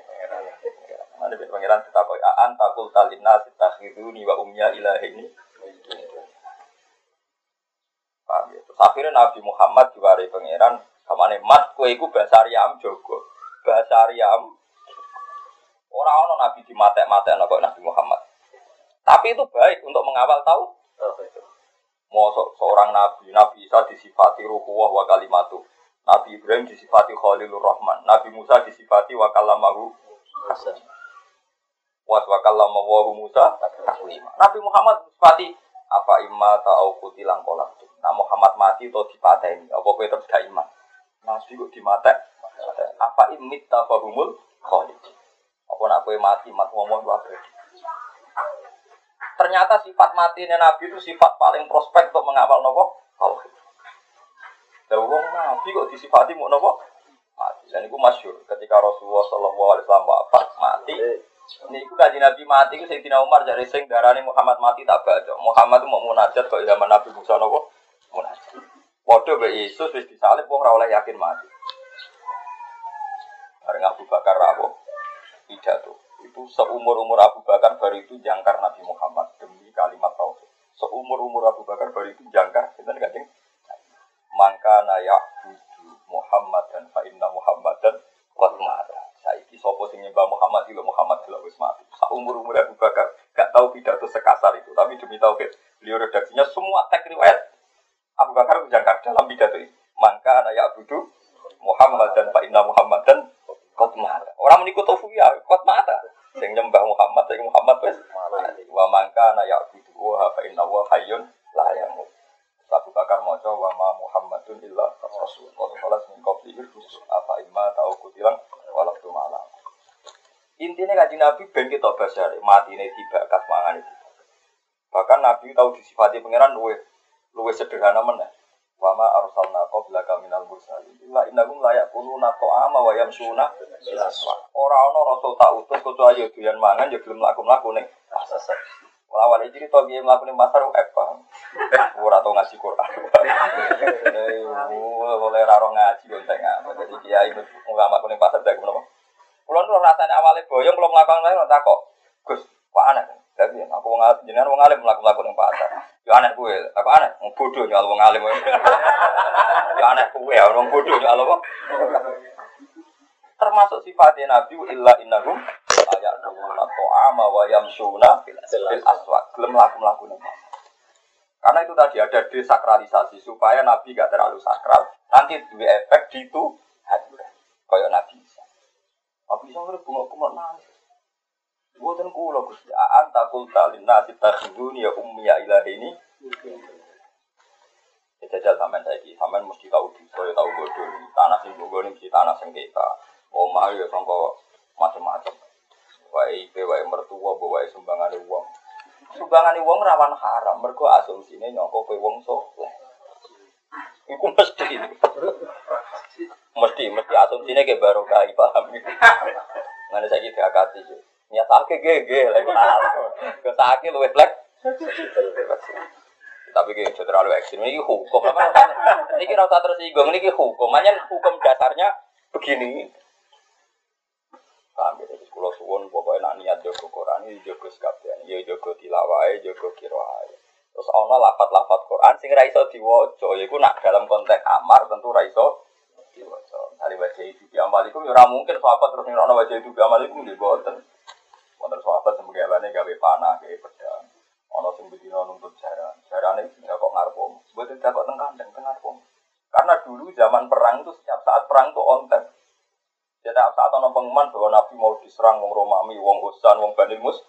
Mana bi pangeran kita koi aan takul talina sitakhiduni wa umya ini. Paham ya? Terus akhirnya Nabi Muhammad diwari pangeran kamane mat kue iku bahasa Aryam jogo. Bahasa Aryam Orang ono Nabi di mata-mata Nabi Muhammad. Tapi itu baik untuk mengawal tahu Mau seorang nabi, Nabi Isa disifati ruhuwah wa kalimatu. Nabi Ibrahim disifati Khalilur Rahman. Nabi Musa disifati wa kalamahu Was wa kalamahu Musa Nabi Muhammad disifati apa imma ta'au kutilang kolak Nah Muhammad mati atau dipateni. Apa kowe terus gak iman? Nabi kok dimatek? Apa imit tafahumul khalidin. Apa nak kowe mati mat ngomong abadi. Ternyata sifat mati Nabi itu sifat paling prospek untuk mengawal nopo tauhid. Lah wong Nabi kok disifati mau nopo mati. Dan itu masyur ketika Rasulullah Shallallahu Alaihi Wasallam wafat mati. Ini itu kaji Nabi mati itu Sayyidina Umar dari sing darani Muhammad mati tak baca. Muhammad mau munajat kok zaman Nabi Musa nopo munajat. Waduh be Yesus wis disalib wong ora yakin mati. Bareng Abu Bakar rawo pidato. Itu seumur umur Abu Bakar baru itu jangkar Nabi Muhammad demi kalimat tauhid. Seumur umur Abu Bakar baru itu jangkar. Kita kajeng. Maka nayak budu Muhammad dan fa inna Muhammad dan mata. Saiki sapa sing nyembah Muhammad itu Muhammad itu wis mati. Seumur umur Abu Bakar gak tahu pidato sekasar itu, tapi demi tauhid beliau redaksinya semua teks riwayat Abu Bakar jangkar dalam pidato ini. Maka nayak budu Muhammad dan fa inna Muhammad dan qad mata. Orang menikut tofu ya qad mata. Sing nyembah Muhammad, sing Muhammad wis mati. Wa mangka nayak budu wa fa inna wa hayyun la yamut. Abu Bakar maca wa ma Muhammadun illa rasul. Qad khalas min qablihi rusul. Apa imma tau kutilang walau tu malam. Intinya kaji Nabi ben kita basar, mati ini tiba kas mangan itu. Bahkan Nabi tahu disifati pangeran luwe luwe sederhana mana. Wa ma arsalna qablaka minal mursalin illa innahum la yaquluna ta'ama wa yamshuna fil aswaq. Ora ana rasul tak utus kecuali yo doyan mangan yo gelem mlaku-mlaku ning. Iki cerita piye mlaku ning pasar eh paham. Ora tau ngaji Quran. Eh, oleh ra ora ngaji kok entek ngamet. Jadi kiai ulama kuning pasar dak menapa. Kulo nu rasane awale boyong kulo mlakukan lain tak kok. Gus, kok aneh. Tapi aku wong jenengan wong alim mlaku-mlaku ning pasar. Yo aneh kuwe. Aku aneh, wong bodoh nyal wong alim. Yo aneh kuwe, wong bodoh nyal apa? Termasuk sifatnya Nabi illa innahum ayat ta'ama wa yamsuna fil aswaq. Gelem laku-laku. Karena itu tadi ada desakralisasi supaya Nabi gak terlalu sakral. Nanti dua efek di itu. Kayak Nabi Isa. Nabi Isa ngerti bunga-bunga nangis. Buatan kula Gusti. Anta qulta lin nasi takhuduni ya ummi ya ini. Ya jajal sampean saiki, sampean mesti tahu di saya tahu bodoh. Tanah sing bogo mesti tanah sengketa. Omah ya sangka macam-macam. Wae IP, wae mertua, wae sumbangane wong. Sumbangane wong rawan haram, mergo asumsine nyangka kowe wong saleh. Iku mesti. Mesti, mesti asumsine ke barokah paham. Ngene saiki diakati yo. Nyatake gege lagi. Kesake luwih blek. Tapi kayak terlalu ekstrim. Ini hukum. Ini rasa tersinggung. Ini hukum. Makanya hukum dasarnya begini. Paham ya? Kalau suwon pokoknya nak niat jogo Quran ini jogo sekabian. Ya jogo tilawai, jogo kiroai. Terus ono lafat-lafat Quran sing ra iso diwaca. Yaiku nak dalam konteks amar tentu ra iso diwaca. Dari baca itu bi amalikum ya mungkin sahabat terus ngirono baca itu bi amalikum nggih boten. Wonten sahabat sing gawane gawe panah, gawe pedang. Ono sing bedino nuntut jaran. Jarane sing kok ngarep om. Mboten kok teng kandang teng. Karena dulu zaman perang itu setiap saat perang itu on Setiap saat ono pengumuman bahwa Nabi mau diserang wong Romawi, wong Husan, wong Bani Mus.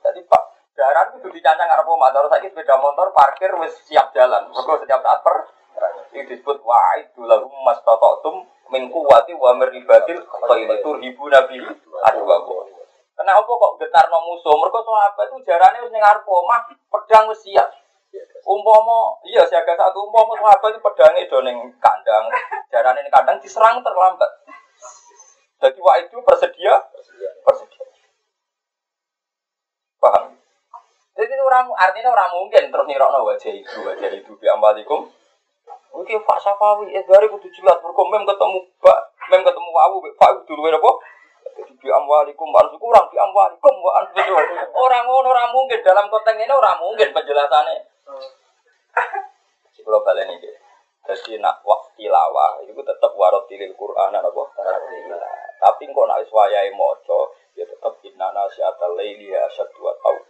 Jadi Pak, jaran itu dicancang ngarep om. Terus saiki sepeda motor parkir wis siap jalan. Mergo setiap saat per ini disebut wa'idu lahum mastatatum min quwwati wa meribatil khairi turhibu nabi adwa Kenapa kok getarno musuh? Mergo sahabat itu jarane wis ning arep omah, pedang wis siap. Umpama iya siaga satu umpama sahabat itu pedange do ning kandang, jarane ning kandang diserang terlambat. Jadi wah itu bersedia, bersedia. Paham? Jadi orang artinya orang mungkin terus nirokno wajah itu, wajah itu bi ambalikum. Oke, Pak Safawi, eh dari kudu jelas mergo mem ketemu Pak, mem ketemu wawu, Pak kudu luwe apa? Jadi bi amwalikum wa kurang bi amwalikum wa Orang ngono ora mungkin dalam konteks ini ora mungkin penjelasannya. Kalau balen ini, jadi nak waktu tilawah itu tetap warot tilil Quran apa? Tapi kok nak iswayai moco, ya tetap inna nasiatal laili asyadu wa tau.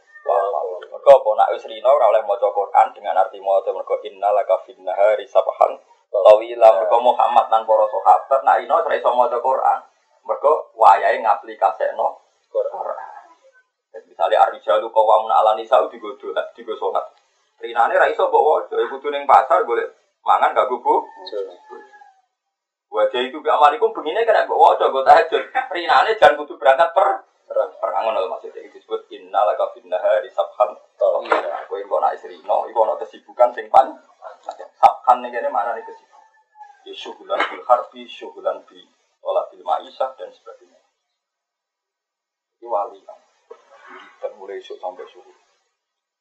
Mereka apa nak wis rino ora oleh maca Quran dengan arti maca mergo inna laka fin nahari sabahan tawila mergo Muhammad nan para sahabat nak ino ora iso maca Quran. Mergo wayahe ngaplikasekno Quran. Jadi misalnya Arijalu kawamun ala nisa digodo digo salat. Rinane ra iso mbok waca, kudu ning pasar golek mangan gak gugu. Wajah itu bi amalikum begini kan mbok waca gue tahajud. Rinane jangan kudu berangkat per perang ngono lho maksudnya itu disebut innalaka finnahari sabhan. Kowe kok nak isrino, iku ana kesibukan sing pan. Sabhan nih kene mana nih kesibukan. Ya syugulan bil harbi, syugulan bi olah bil ma'isah dan sebagainya. Ini wali kan. Dan mulai esok sampai subuh.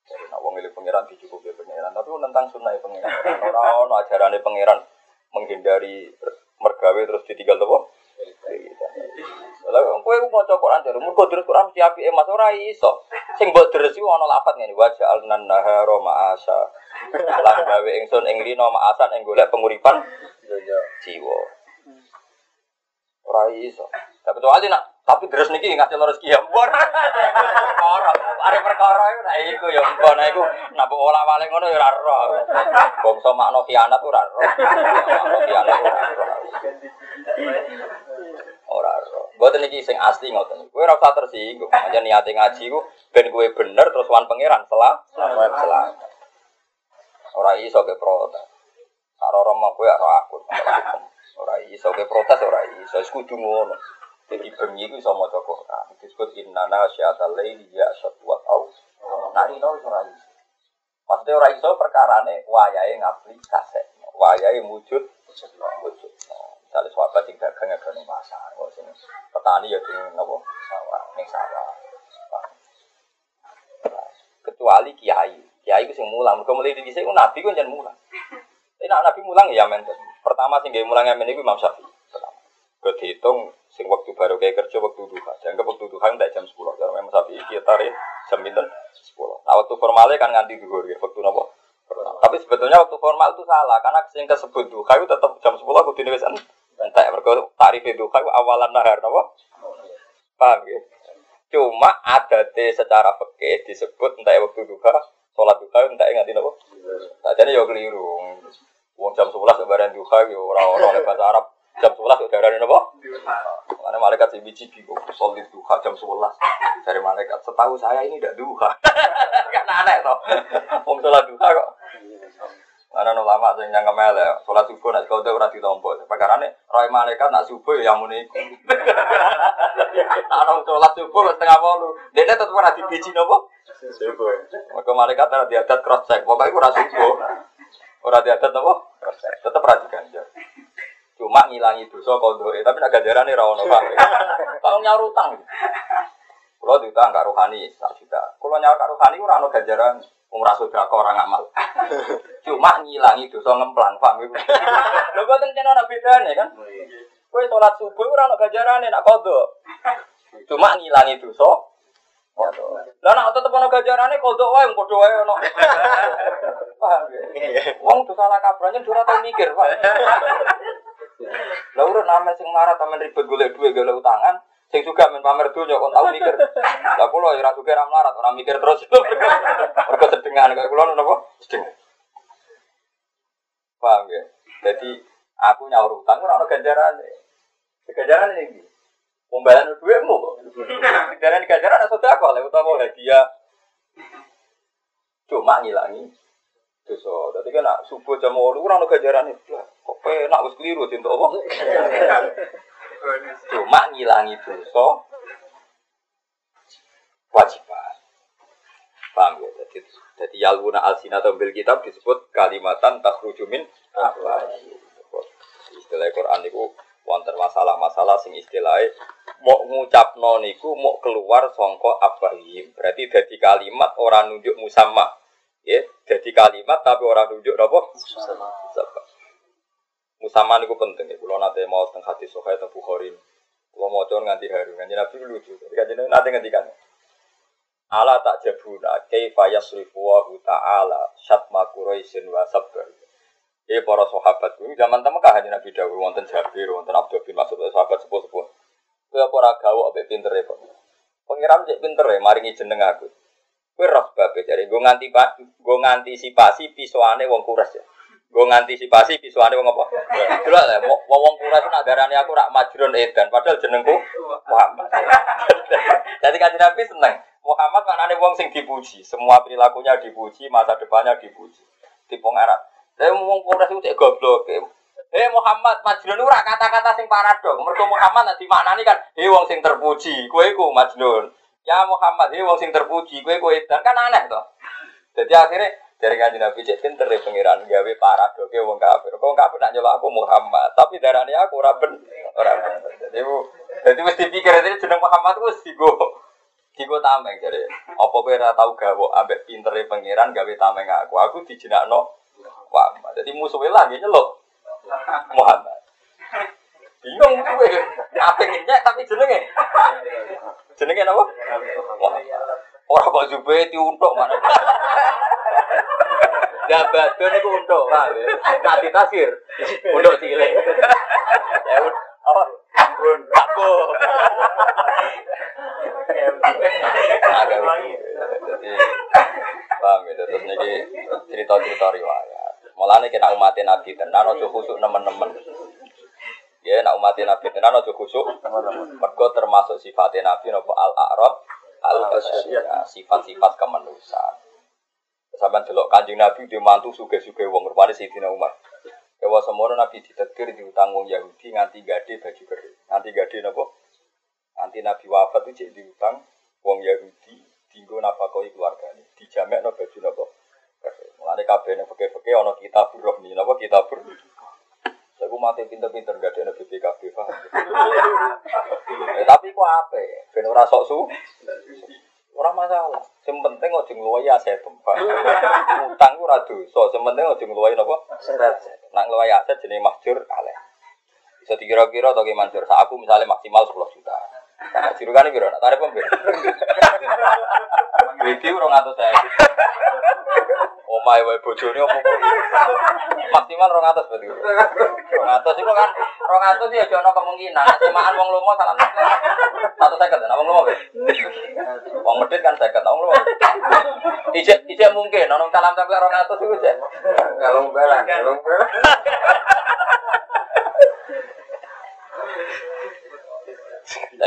Jadi nak wong milik pangeran dicukupi pangeran, tapi tentang sunnah pangeran. Orang orang ajaran pangeran menghindari mergawe terus ditinggal tuh. Lah kowe mau coba Quran jare mergo terus Quran mesti apike Mas ora iso. Sing mbok deres iku ana lafat ngene wa ja'alnan nahara ma'asa. Lah gawe ingsun ing lino ma'asan ing golek penguripan jiwa. Ora iso. Tapi kecuali nak tapi terus niki ngasih loro rezeki ya mbon. Perkara, are perkara iku nak iku ya mbon iku nak mbok olah-wale ngono ya ora roh. Bangsa makna khianat ora roh. Makna khianat ora roh. Ora roh. Mboten sing asli ngoten. Kowe ora usah tersinggung. Aja niate ngaji ku ben kowe bener terus wan pangeran selah selamat. Ora iso ke protes. Karo romo kowe ora. Ora iso ke protes ora iso. Wis kudu ngono. Jadi bengi itu sama maca Quran. Disebut innana syatal laili ya syatwat au. Nari no iso ora iso. Maksudnya ora iso perkarane wayahe ngapli kaset. Wayahe wujud wujud. Misalnya sahabat sing dagang ya ning pasar, kok sing petani ya ning nopo sawah, ning sawah. Kecuali kiai, kiai itu sing mulang. Mergo mulai dhisik ku nabi ku jangan mulang. Tapi nabi mulang ya men. Pertama sing gawe mulang men iku Imam Syafi'i. Pertama. Kehitung sing waktu baru kayak kerja waktu duha. Jangan waktu duha enggak jam 10. Karena memang Syafi'i kita tarik jam pinten 10. Nah waktu formalnya kan nganti duhur ya. Waktu nopo? Tapi sebetulnya waktu formal itu salah karena sing kesebut duha itu tetap jam 10 aku dini wis entek mergo tarif duha itu awalan nahar napa? Paham ya? Cuma adate secara fikih disebut entah waktu duha, sholat duha entah nganti napa? Sajane yo keliru. Wong jam 11 lebaran duha yo ora ora oleh bahasa Arab. Jam 11 udah ada napa? Karena malaikat si biji bingung, sholat duha jam 11. Dari malaikat, setahu saya ini tidak duha. kan aneh toh. Wong sholat duha kok. Ana ulama sing nyangka mele, sholat subuh nek kau ora ditompo. Perkarane roy malaikat nak subuh ya muni iku. Ana sholat subuh setengah wolu. Dene tetep ora dibiji napa? Subuh. Maka malaikat ora diadat cross check. Pokoke ora subuh. Ora diadat napa? Cross check. Tetep ra diganjar. Cuma ngilangi dosa kondoke, tapi nak ganjarane ra ono, Pak. Kalau nyaur utang. Kulo diutang karo rohani, sak juta. Kulo nyaur karo rohani ora ono ganjaran. Wong ra sedekah orang amal. Cuma ngilangi dosa ngemplang, iku. Lho boten kena ana bedane kan? Kowe salat subuh ora ono ganjarane nak kodok. Cuma ngilangi dosa. Lah nak tetep ono ganjarane kodok wae padha wae ono. Paham ya? Wong dosa salah kabrane ora tau mikir, Pak. Lah urut amen sing marah tamen ribet golek duit golek utangan, sing juga men pamer donya kon tau mikir. Lah kula ya ora suka ra melarat, ora mikir terus. Mergo sedengan kaya kula napa? Sedengan. Paham ya? Jadi aku nyaur utang ora ono ganjarane. Ganjarane iki. Pembayaran duitmu kok. Ganjaran ganjaran ada sedekah lha utawa hadiah. Cuma ngilangi dosa. Dadi kan nak subuh jam 8 ora ono ganjarane. Lah, kok penak wis keliru cinta apa? Cuma ngilangi dosa wajiban. Paham ya? Jadi, jadi yalwuna alsina bil kitab disebut kalimatan takhruju min afwahihim. Istilah Quran niku wonten masalah-masalah sing istilahnya mau ngucapno niku mau keluar songko afwahihim. Berarti jadi kalimat orang nunjuk musamma. Ya, jadi kalimat tapi orang nunjuk apa? Musamma. Musamma niku penting ya. Kalau nanti mau tentang hati sokai tentang Bukhari. Kalau mau con nganti haru, nganti nabi lucu. Jadi kan nanti ngantikan. Ala tak jabuna kaifa yasrifu wa ta'ala syatma quraisin wa sabr. Eh para sahabat kuwi zaman ta Mekah kanjeng Nabi dawuh wonten Jabir, wonten Abdul bin Mas'ud sahabat sepuh-sepuh. Kowe apa ora gawe ambek pintere kok. Pengiram cek pintere maringi jeneng aku. Kowe roh babe jare nggo nganti Pak, nggo ngantisipasi pisuane wong kuras ya. Nggo ngantisipasi pisuane wong apa? Delok lah wong wong kuras nak darani aku rak majrun edan padahal jenengku Muhammad. Jadi kanjeng Nabi seneng. Muhammad maknanya wong sing dipuji, semua perilakunya dipuji, masa depannya dipuji. Tipe Arab. Saya ngomong Polres itu cek goblok. Eh Muhammad, Majnun ora kata-kata sing paradok. Mergo Muhammad nanti maknani kan, eh wong sing terpuji, kowe iku Majnun. Ya Muhammad, eh wong sing terpuji, kowe kowe dan kan aneh to. Jadi akhirnya dari kanjeng Nabi cek pinter ya pengiran gawe paradoke wong kafir. Kok kafir nak nyelok aku Muhammad, tapi darane aku ora ben ora ben. Jadi jadi mesti pikir itu jeneng Muhammad ku digo digo tameng jadi. Apa kowe ora tau gawe ambek pintere pengiran gawe tameng aku. Aku dijenakno Muhammad. Jadi musuhnya lagi nyelok Muhammad. Bingung gue. Apa nyek tapi jenenge. Jenenge apa? Orang kok Zubairi untuk mana?
Ya badun itu untuk, ya? Nanti tasir, untuk cilik. Ya apa? Aku.
Jadi, paham ya? Terus ini cerita-cerita riwayat. Mulanya kita umatin Nabi tenan, ojo khusuk nemen-nemen. Ya, nak umatin Nabi tenan, ojo khusuk. Mergo termasuk sifatnya Nabi, nopo al-a'rab, al-basyariyah, sifat-sifat kemanusiaan. Sampai delok kanjeng Nabi dia mantu suge-suge wong rupane Sayyidina Umar. Ewa semono Nabi ditetir diutang wong Yahudi nganti gade baju kering. Nganti gade napa? Nanti Nabi wafat itu jadi diutang wong Yahudi dinggo nafkahi keluargane. Dijamekno baju napa? Kering. Mulane kabeh nek peke-peke ana kitab rohni napa kitab Saya mati pinter-pinter gak ada BPKB paham. Eh, tapi kok apa? Ben ora sok su. Ora masalah. Sing penting aja ngluwahi aset. Pak. Utang ku ora dosa, sing penting aja ngluwahi napa? Nak ngluwahi aset jenenge mahjur kaleh. Bisa dikira-kira atau gimana mahjur? Aku misalnya maksimal 10 juta. Jirukane piro? Nak tarif pembeli. Iki 200 saya. Omae wae bojone opo. Maksimal 200 berarti. 200 iku kan 200 ya jono kemungkinan. Semaan wong lomo satu seket, nah wong lomo. Wong medit kan seket, nah wong lomo. Ijek ijek mungkin, nonong salam sampai 200 iku jek.
Kalau balang, kalau.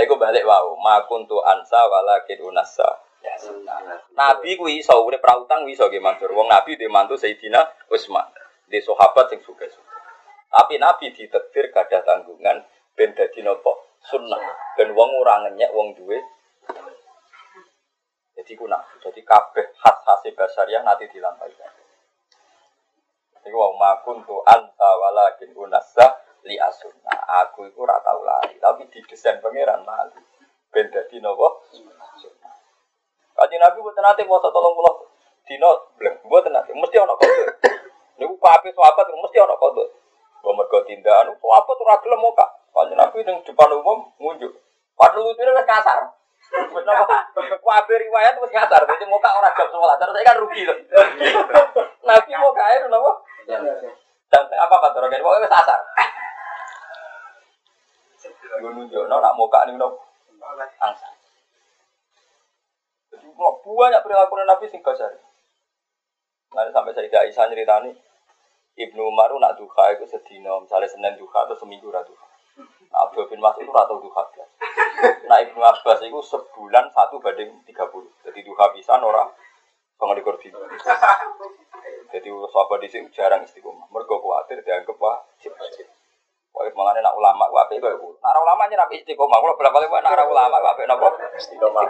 Lah iku balik makun tu ansa walakin unasa. Ya, Nabi ku iso urip ra utang iso nggih matur. Wong Nabi dhe mantu Sayyidina Utsman. Di sahabat sing suka-suka. Tapi Nabi ditetir gadah tanggungan ben dadi napa? Sunnah. Ben wong ora ngenyek wong duwe. Jadi ku nabi. Jadi kabeh khas-khas basariah nanti dilampaikan. Iku makun tu anta walakin unasa li asunna. Aku iku ora tau lari, tapi didesain pangeran lali. Ben dadi napa? Kaji Nabi buat nanti mau tolong pulau dino belum buat nanti mesti ono kode. Niku kabeh sahabat mesti ono kode. Gua mergo tindakan sahabat ora gelem muka. Kaji Nabi ning depan umum ngunjuk. Padahal lucunya wis kasar. Kabeh riwayat wis kasar. Jadi muka ora jam 11. Terus saya kan rugi loh. Nabi mau kae napa? Dan apa kata orang ini? Pokoknya wis kasar. Gue nunjuk, no, nak muka nih, no, angsa. Jadi banyak perilaku Nabi sing kasar. Nanti sampai saya Aisyah nyeritani, Ibnu Umar nak duha itu sedino, misalnya Senin duha atau seminggu ra duha. Nah, Abdul bin Mas'ud itu ratau duha. Nah Ibnu Abbas itu sebulan satu banding 30. Jadi duha pisan ora pengalikur dino. Jadi sahabat di sini jarang istiqomah. Mereka khawatir dianggap wajib. Wajib malah nak ulama wape itu. Nak ulama nya nabi istiqomah. Kalau berapa kali nak ulama wape nopo istiqomah.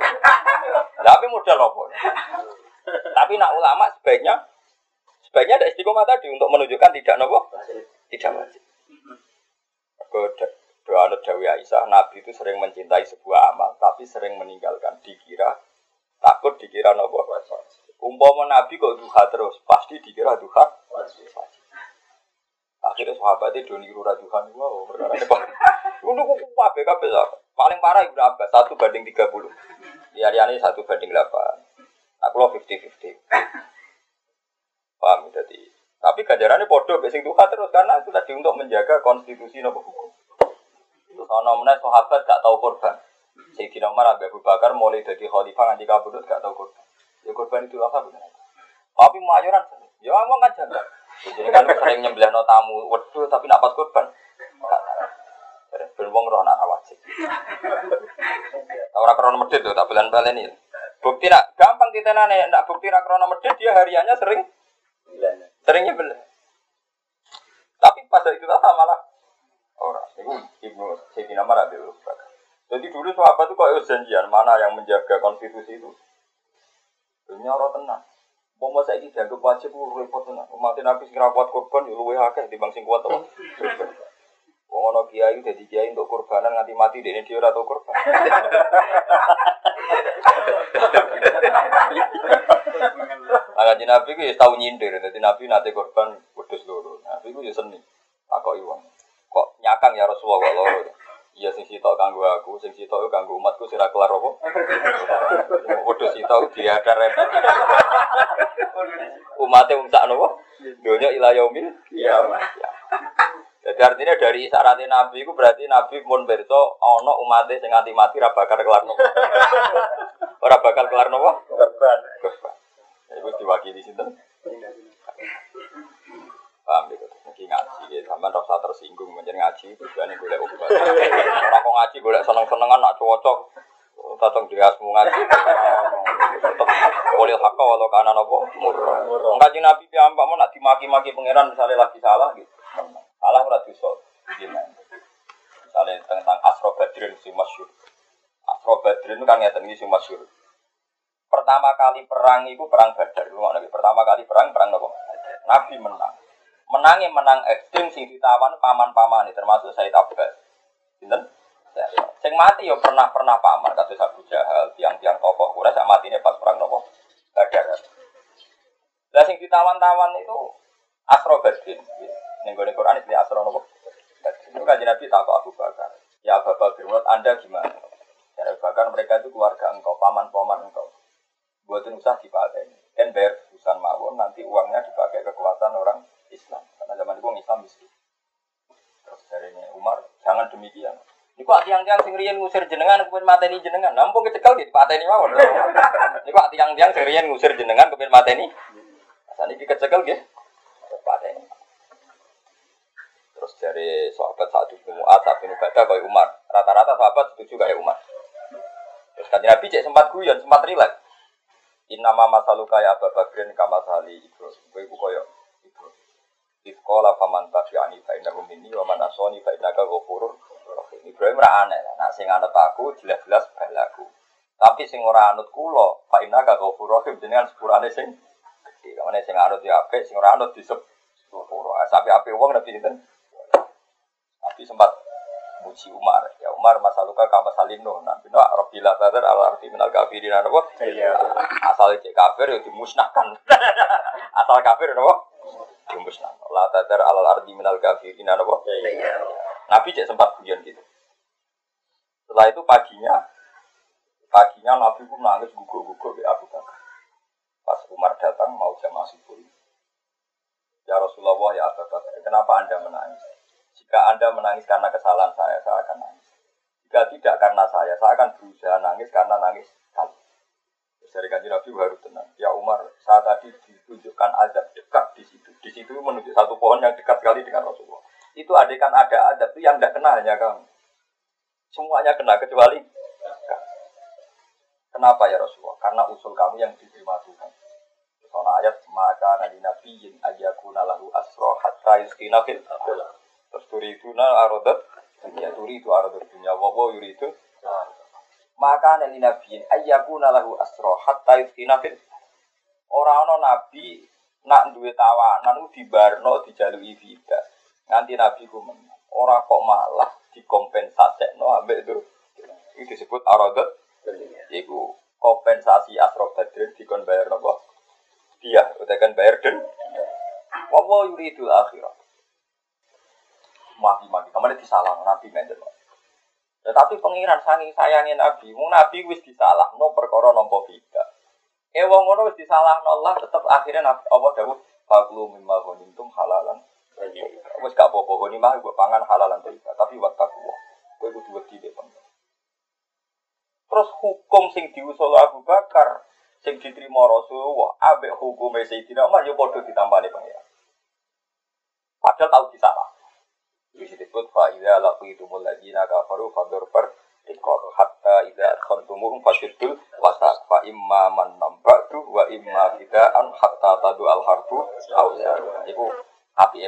Tapi modal nopo. Tapi nak ulama sebaiknya sebaiknya ada istiqomah tadi untuk menunjukkan tidak nopo tidak wajib. Doa Dawi Aisyah, Nabi itu sering mencintai sebuah amal, tapi sering meninggalkan. Dikira takut dikira nopo Umpama Nabi kok duha terus, pasti dikira duha wajib. Akhirnya sahabat itu niru rajuhan wow, perkara ini pak. Untuk kuku apa kabeh Paling parah ibu apa? Satu banding tiga puluh. Di hari ini satu banding delapan. Aku lo fifty fifty. Paham jadi. Tapi ganjarannya bodoh, besing duha terus karena itu tadi untuk menjaga konstitusi nopo hukum. Terus ono meneh sahabat gak tahu korban. Sayyidina Umar Abu Bakar mulai dari khalifah nganti kabudut gak tahu korban. Ya korban itu apa benar? Tapi mayoran, ya aja enggak. Jadi kan sering nyembelih no tamu, waduh tapi nak pas korban. Ben wong roh nak wajib. Ora krono medhit tuh tak belen-belen ini. Bukti nak gampang ditenane, nak bukti nak krono medhit dia hariannya sering sering nyembelih. Tapi pada itu tak malah nama Nabi Abu Bakar. Jadi dulu sahabat itu kok janjian mana yang menjaga konstitusi itu. Dunia orang tenang. Mau masa ini dianggap wajib repot tenang. Umat Nabi sing kuat korban ya luwe akeh timbang sing kuat apa. Wong ana kiai dadi kiai untuk korbanan nganti mati dene dhewe ora tau korban. Angkat Nabi ku ya tau nyindir, dadi Nabi nate korban wedhus loro. Nabi ku ya seni. Takoki wong. Kok nyakang ya Rasulullah loro. Iya sing sitok kanggo aku, sing sitok kanggo umatku sira kelar apa? Wedhus sitok diadar repot. Umatnya wong sak napa? Donya ila yaumil kiamat. Jadi artinya dari syaratnya Nabi itu berarti Nabi pun berso ono umatnya sing nganti mati ora bakal kelar nopo. Ora bakal kelar nopo?
Korban.
Korban. Ya, Itu diwakili sinten? Paham ya, mungkin ngaji ya, sampean tersinggung menjadi ngaji tujuannya golek obat. Orang kok ngaji golek seneng-senengan nak cocok. Tatang diriasmu ngaji. Tetep boleh hakka walau kana nopo murah. Ngaji Nabi piyambak mau nak dimaki-maki pangeran misalnya lagi salah gitu. Salah ora dosa. Misalnya tentang Asro Badrin si masyur. Asro Badrin kan ngeten iki sing masyur. Pertama kali perang itu perang Badar. Pertama kali perang perang apa? Nabi menang. Menangnya menang ekstrim sing ditawan paman-paman termasuk Said Abbas. Sinten? Sing mati ya pernah pernah paman kata Abu Jahal, tiang-tiang tokoh Quraisy sak matine pas perang nopo? Badar. Lah sing ditawan-tawan itu Asro Badrin. Ning gone Quran itu Asro nopo? Itu kan Nabi takut Abu Bakar. Ya Abu Bakar, Anda gimana? Ya Abu Bakar mereka itu keluarga engkau, paman-paman engkau. Buatin usah dipakai. Kan bayar urusan mawon, nanti uangnya dipakai kekuatan orang Islam. Karena zaman itu Islam miskin. Terus dari Umar, jangan demikian. Iku tiang-tiang sing riyen ngusir jenengan kepen mateni jenengan. Nampung kecekel gitu pateni mawon. Iku tiang-tiang sing riyen ngusir jenengan kepen mateni. Saniki kecekel nggih. Pateni. Terus dari sahabat saat itu Mu'ad, saat bin Ubadah kayak Umar. Rata-rata sahabat setuju kayak Umar. Terus kan Nabi cek sempat guyon, sempat rileks. Inama masalu kaya Abu Bakrin kama sali Ibrahim. Gue iku koyo. Ifkola faman tafi'ani fa'innahu minni wa man asoni fa'innaka ghafurur rahim. Ibrahim ra aneh lah. Nah sing anut aku jelas-jelas balaku. Tapi sing ora anut kula fa'innaka ghafurur rahim jenengan sepurane sing gede. Kamane sing anut ya apik, sing ora anut disep sepuro. Sampai apik wong nabi sinten? Nabi sempat muji Umar. Ya Umar masa luka kama salino. Nabi no Rabbilah tadar ala arti minal kafirin apa?
Iya.
Asal cek kafir ya dimusnahkan. Asal kafir apa? Dimusnahkan. La tadar ala arti minal kafirin apa?
Iya.
Nabi cek sempat guyon gitu. Setelah itu paginya, paginya Nabi pun nangis gugur-gugur di Abu Bakar. Pas Umar datang mau jamaah subuh. Ya Rasulullah ya Abu Bakar, kenapa anda menangis? Jika anda menangis karena kesalahan saya, saya akan nangis. Jika tidak karena saya, saya akan berusaha nangis karena nangis dari kanji Nabi baru tenang. Ya Umar, saat tadi ditunjukkan azab dekat di situ. Di situ menunjuk satu pohon yang dekat sekali dengan Rasulullah. Itu adekan ada azab itu yang tidak kena hanya kamu. Semuanya kena kecuali. Kenapa ya Rasulullah? Karena usul kamu yang diterima Tuhan. Soal ayat maka nabi nabiyin ayakuna lahu asro hatta yuskina fil. Terus turiduna arodat turi itu arodat dunia wawo yuri itu maka nabi nabiyin ayakuna lahu asro hatta yuskina fil Orang ono nabi nak duwe tawanan ku dibarno dijalui vida. Nganti nabi ku. Ora kok malah dikompensasekno ambek itu. Itu disebut arodat Iku kompensasi asro badrin dikon bayar nopo dia utakan bayar den wawa yuridul akhirat mati-mati kemarin disalah nabi ngeten tetapi pengiran sangi sayangin nabi. Mung nabi wis disalah no perkara nompo bida eh wong ngono wis disalah Allah tetep akhirnya nabi Allah dawuh faklu mimma ghanimtum halalan wis gak apa-apa mbok pangan halalan thayyibah tapi wattaqwa kowe kudu wedi dek Terus hukum sing diusul Abu Bakar sing diterima Rasulullah ambek hukum Sayyidina Umar ya padha ditambani pengiran. Padahal tahu disalah. Disebut fa idza laqitumul ladzina kafaru fadur per ikor hatta idza khantumuhum fashiddul wasaq fa imma man nambatu wa imma fidaan hatta tadu al harbu auza. Iku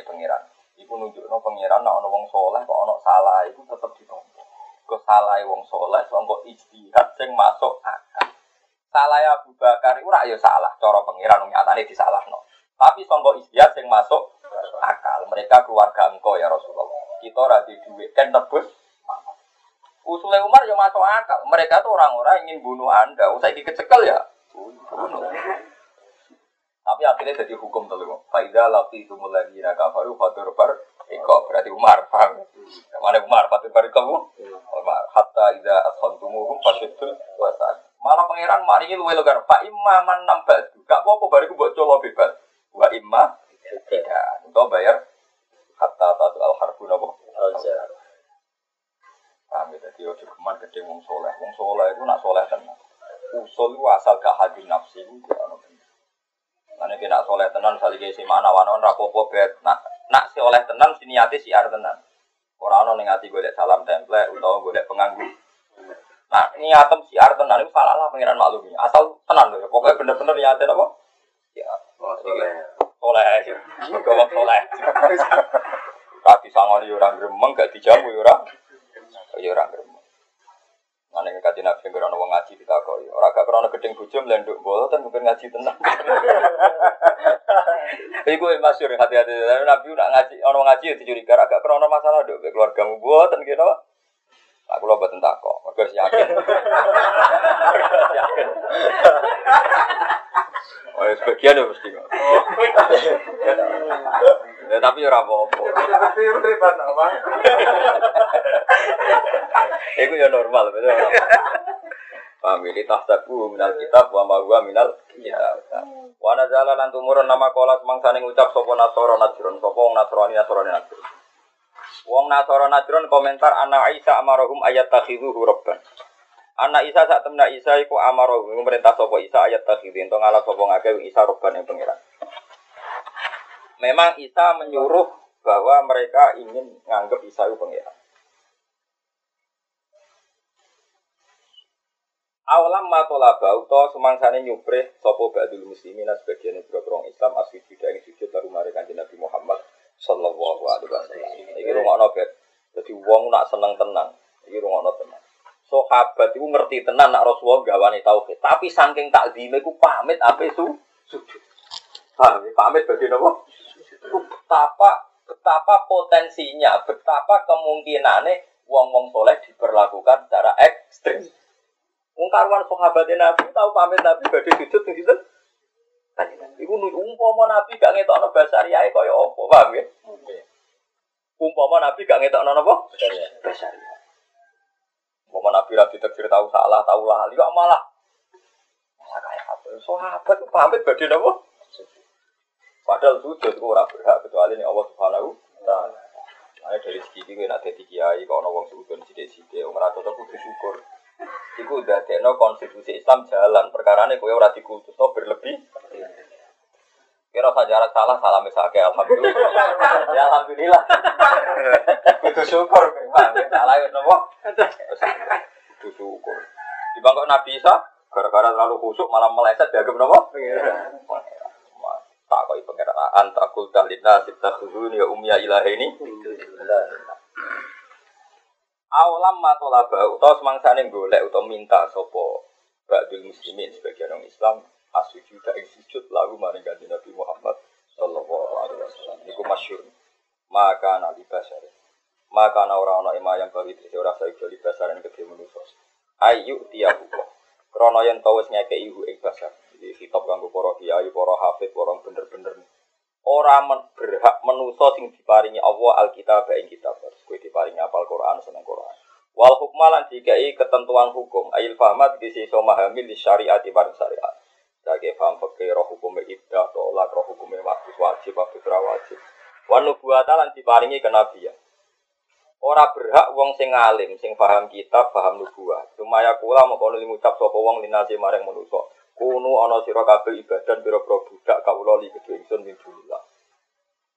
pengiran. Iku nunjukno pengiran nek ana wong saleh kok ana salah iku tetep ditompo. Kok salah wong soleh, sangka ijtihad sing masuk akal. Salah Abu Bakar itu ya salah, cara pengiran nyatane disalahno. Tapi sangka ijtihad sing masuk akal. Mereka keluarga engkau ya Rasulullah. Kita ora di duit kan tebus. Usulnya Umar ya masuk akal. Mereka tuh orang-orang ingin bunuh Anda. Usai dikecekel ya. Bunuh. Tapi akhirnya jadi hukum tuh Faidah lati itu mulai kafaru fadur bar Eko berarti Umar paham? Mana Umar fadur bar kamu? Umar hatta ida asfantumuhum fasyidul wasa. Malah pangeran mari ini luwe legar. Pak Imam man nambah. Gak apa-apa bariku buat colo bebas. Wa imma tidak. Untuk bayar hatta tatu al harbu nabo. Ya? Jadi ojo keman gede wong soleh. Wong soleh itu nak soleh tenang. Usul itu asal gak hadir nafsi itu. Karena kena soleh tenan, misalnya kayak si mana wanon rapopo bet, nak nak si oleh tenan, si niati si ar tenan. Orang orang ngati gue liat salam temple, atau gue liat penganggu. Nah niatem si ar tenan itu salah lah pengiran maklumi. Asal tenan loh, pokoknya bener-bener niatin apa? Ya, soleh, soleh, gue soleh. Kaki sangon orang gremeng, gak dijamu orang, orang gremeng. Mana yang kaji nabi yang kerana ngaji kita koi. Orang gak kerana gedeng bujum lenduk kan mungkin ngaji tenang. Iku masyur hati-hati. Nabi nak ngaji orang ngaji ya dicuriga agak kerana masalah dok keluarga mu buatan gitu. Aku lo buat entah kok. Mereka yakin. yakin. Oh, ya sebagian ya mesti kok. Ya, tapi ora apa-apa. Tapi ribet apa? Iku ya normal, betul. Paham ini tahsabu minal kitab wa ma huwa minal kitab. Wa nazala lan tumurun nama kola semangsane ngucap sapa nasara najron sapa wong nasrani. Wong nasara najron komentar anak Isa amarahum ayat takhidhu rabban. Anak Isa sak temna Isa iku amarahum merintah sapa Isa ayat takhidhu ento ngalah sapa ngake Isa rabban yang pengiran. Memang Isa menyuruh bahwa mereka ingin nganggap Isa itu pengiran. Awalam matolaba uta semangsane nyupre sapa ba'dul muslimin sebagian boro Islam juga ing sujud lalu kanjeng Nabi Muhammad sallallahu alaihi wasallam. Iki rungokno bet. Dadi wong nak seneng tenang. Iki rungokno tenang. Sahabat itu ngerti tenan nak Rasulullah gawane tauhid, tapi saking takzime ku pamit ape su sujud. Ya? pamit bagi napa? Betapa betapa potensinya, betapa kemungkinannya wong-wong soleh diperlakukan secara ekstrim. Wong karuan sahabat Nabi tahu pamit Nabi badhe sujud ning sinten? Iku umpama Nabi gak ngetokno basariyae kaya apa, paham ya? Umpama Nabi gak ngetokno napa? Basariyae. Umpama Nabi ra ditekfir tahu salah, tahu lali kok malah malah kaya apa? Sahabat pamit badhe napa? Padahal sujud itu orang berhak kecuali ini Allah Subhanahu wa taala. Nah, dari segi ini nak jadi kiai, kalau orang sujud sidik-sidik, orang rata tuh kudu syukur. Iku udah tekno konstitusi Islam jalan. Perkara ini kue orang dikultus no berlebih. Kira usah jarak salah, salah misalnya alhamdulillah. ya alhamdulillah. Itu syukur, memang salah ya nopo. Itu syukur. Di bangkok Nabi Isa, gara-gara terlalu khusuk malah meleset diagem nopo. Tak koi pengeran antakul tahlina sita khuzun ya umya ilah ini. Awalam matolaba utawa semangsane golek utawa minta sapa ba'dul muslimin sebagian orang Islam asuju dak sujud lalu maring kanjeng Nabi Muhammad sallallahu alaihi wasallam. Niku masyhur. Maka nabi basar maka ana ora ana ima yang bagi dise ora saiki bali basaran kedhe manusa ayu tiyahu krana yen tau wis ngekeki ing basar. Iki kitab kanggo para kiai para hafid para bener-bener ora men berhak menuso sing diparingi Allah Alkitab ing kitab. Kowe diparingi apal Quran seneng Quran. Wal hukma lan dikai ketentuan hukum ayil fahmat kisi iso memahami di syariat bareng syariat. Sebagai paham fakir roh hukum ibdah, tolak roh hukum waktu wajib, waktu wajib. Wan nubuwata lan diparingi kenabian. Ora berhak wong sing alim, sing paham kitab, paham nubuah. Sumaya kula mengkono limucap sapa wong linasi maring manusa. Kunu ana sira kabeh ibadah pira-pira budak kawula li kedhe ingsun min dunillah.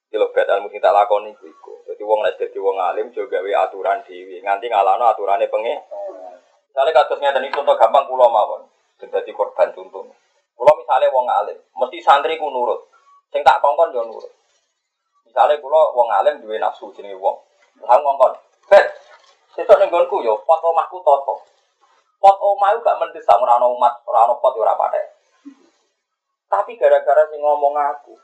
Kilo bet ilmu sing tak lakoni iku iku. Dadi wong nek dadi wong alim jo gawe aturan dhewe, nganti ngalano aturane penge. Misale kados ngeten iki contoh gampang kula mawon. Dadi korban contoh. Kula misale wong alim, mesti santri ku nurut. Sing tak kongkon yo nurut. Misale kula wong alim duwe nafsu jenenge wong. Lah ngongkon, "Bet, Sesuk ning nggonku yo pot omahku toto. Pot omah gak mendesak ora ana umat, ora pot yo ora patek. Tapi gara-gara sing ngomong aku,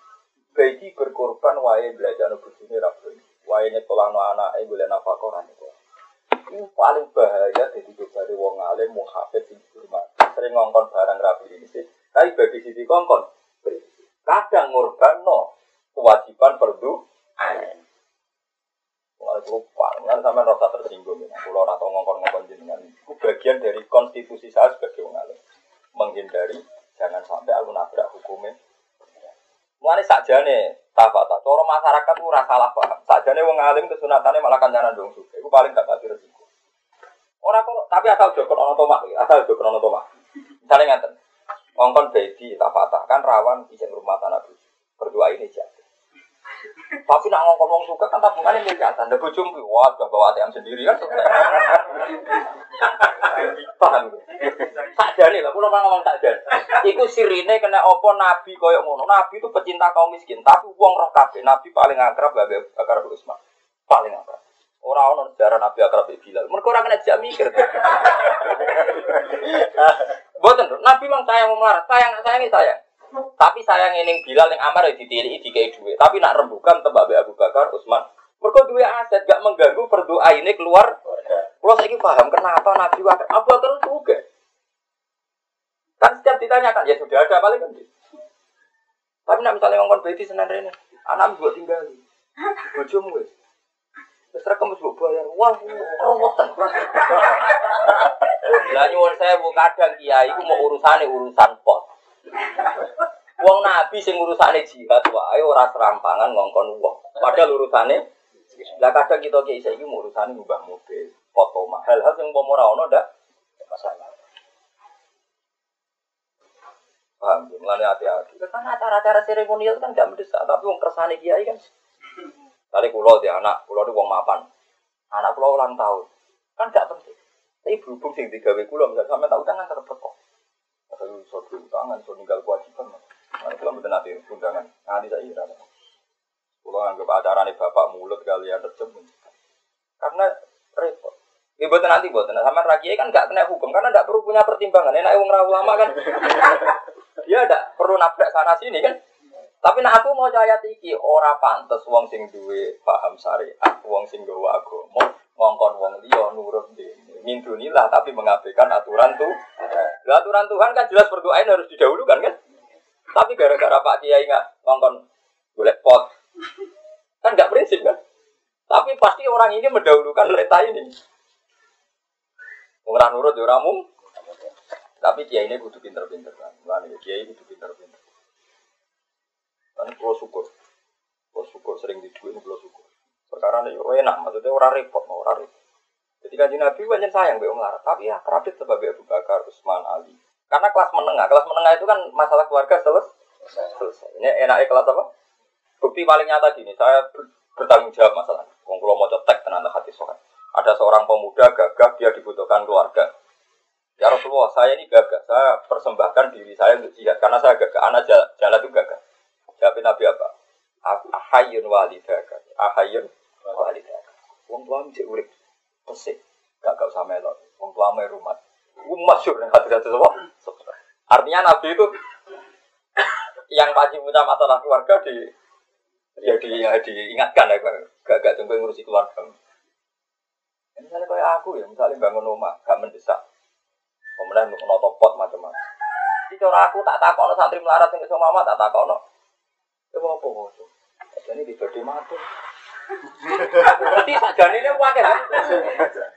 Baiki berkorban wae belajar no bojone ra gelem. Wae nyekolahno anake golek nafkah ora nyekolah. Ini paling bahaya jadi dari wong alim mau hafid sing hormat. Sering ngongkon barang rapi ini sih. Tapi bagi sisi kongkon, kadang ngorban no kewajiban perdu. Mulai lupa, kan sampai rasa tersinggung ya. Kalau rata ngongkon-ngongkon jenengan, itu bagian dari konstitusi saya sebagai wong alim. Menghindari jangan sampai aku nabrak hukumnya. Mulai saja nih, tafata. Coro masyarakat itu rasa salah paham. Nih wong alim kesunatannya malah kancanan dong suka. Itu paling gak kasih resiko. Orang kok, tapi asal jokon ono tomak, asal jokon ono tomak. Misalnya ngaten, ngongkon baby tafata kan rawan bisa rumah tanah Berdua ini jadi. Tapi nak ngomong suka kan tabungannya milik atas. Ada bujum, wah gak bawa ATM sendiri kan. Paham? Nih lah, pulau ngomong tak jadi. Iku sirine kena opo nabi koyok ngono. Nabi itu pecinta kaum miskin, tapi uang roh kafe. Nabi paling akrab gak akrab Usman. Paling akrab. Orang orang sejarah Nabi akrab Bilal. Mereka orang kena jam mikir. Buatan Nabi memang sayang melarat, sayang sayang sayang. Tapi sayang ini Bilal yang Amar di di kayak duit. Tapi nak rembukan tebak Abu Bakar, Utsman. Mereka duit aset gak mengganggu berdoa ini keluar. Kalau saya paham kenapa Nabi Bakar Abu Bakar juga. Kan setiap ditanyakan ya sudah ada paling kan. Tapi nak misalnya ngomong berarti senang ini, anak buat tinggal. Bojomu wes. Terus rekam wis bayar. Wah, romotan. Lah nyuwun saya bu kadang kiai iku mau urusane urusan pot. Wong nabi sing urusane jihad wae ora serampangan ngongkon wong. Padahal urusane lah kadang kita kiai saiki urusane ngubah mobil, foto mahal hal sing umpama ora ono ndak masalah. Paham, mulane hati-hati. Karena acara-acara seremonial kan gak mendesak, tapi wong kersane kiai kan. Kali kulo di anak, kulo di wong mapan. Anak kulo ulang tahun. Kan gak penting. Tapi berhubung sing digawe kulo, misalnya sampai tahu tangan tetap teko. Kalau iso tangan, iso ninggal kewajiban. Nah, kalau betul nanti undangan. Nanti saya ira. Kulo anggap acara nih bapak mulut kalian terjem. Karena repot. Ya buat nanti buat nanti sama rakyat kan gak kena hukum karena gak perlu punya pertimbangan. Enak wong ulama kan. Dia gak perlu nabrak sana sini kan. Tapi nak aku mau caya tiki ora pantes wong sing duwe paham syariat, wong sing gawa agama, ngongkon wong liya nurut dene. Mindunilah tapi mengabaikan aturan tuh. Lah aturan Tuhan kan jelas berdoa harus didahulukan kan? Tapi gara-gara Pak Kiai nggak ngongkon boleh pot, kan nggak prinsip kan? Tapi pasti orang ini mendahulukan leta ini. Orang nurut ya orang Tapi Kiai ini butuh pinter-pinter kan. Kiai butuh pinter-pinter. Kan kalau syukur. Kalau syukur sering diduit kalau syukur. Perkara ini enak, maksudnya orang repot, orang repot. Jadi kan Nabi banyak sayang be melarat, tapi ya kerapit sebagai Abu Bakar, Utsman, Ali. Karena kelas menengah, kelas menengah itu kan masalah keluarga selesai. selesai. Ini enaknya kelas apa? Bukti paling nyata gini, saya bertanggung jawab masalah. Wong kalau mau cetek tenan hati sokan. Ada seorang pemuda gagah, dia dibutuhkan keluarga. Ya Rasulullah, saya ini gagah, saya persembahkan diri saya untuk jihad karena saya gagah, anak jalan, jalan itu gagah. Jawab Nabi apa? Ahayun walidaka. Ahayun walidaka. Wong tua mesti urip. Pesik. Gak gak usah melok. Wong tua mai rumah. Masyur yang hati-hati semua. Artinya Nabi itu yang pasti punya masalah keluarga di ya di ya diingatkan ya gak gak tunggu ngurusi keluarga. Misalnya kayak aku ya, misalnya bangun rumah, gak mendesak. Kemudian untuk notopot macam-macam. Jadi cara aku tak takut santri melarat yang sama mama tak takut Ya apa ngono? Jadi di mati. Mesti sajane ini wakil.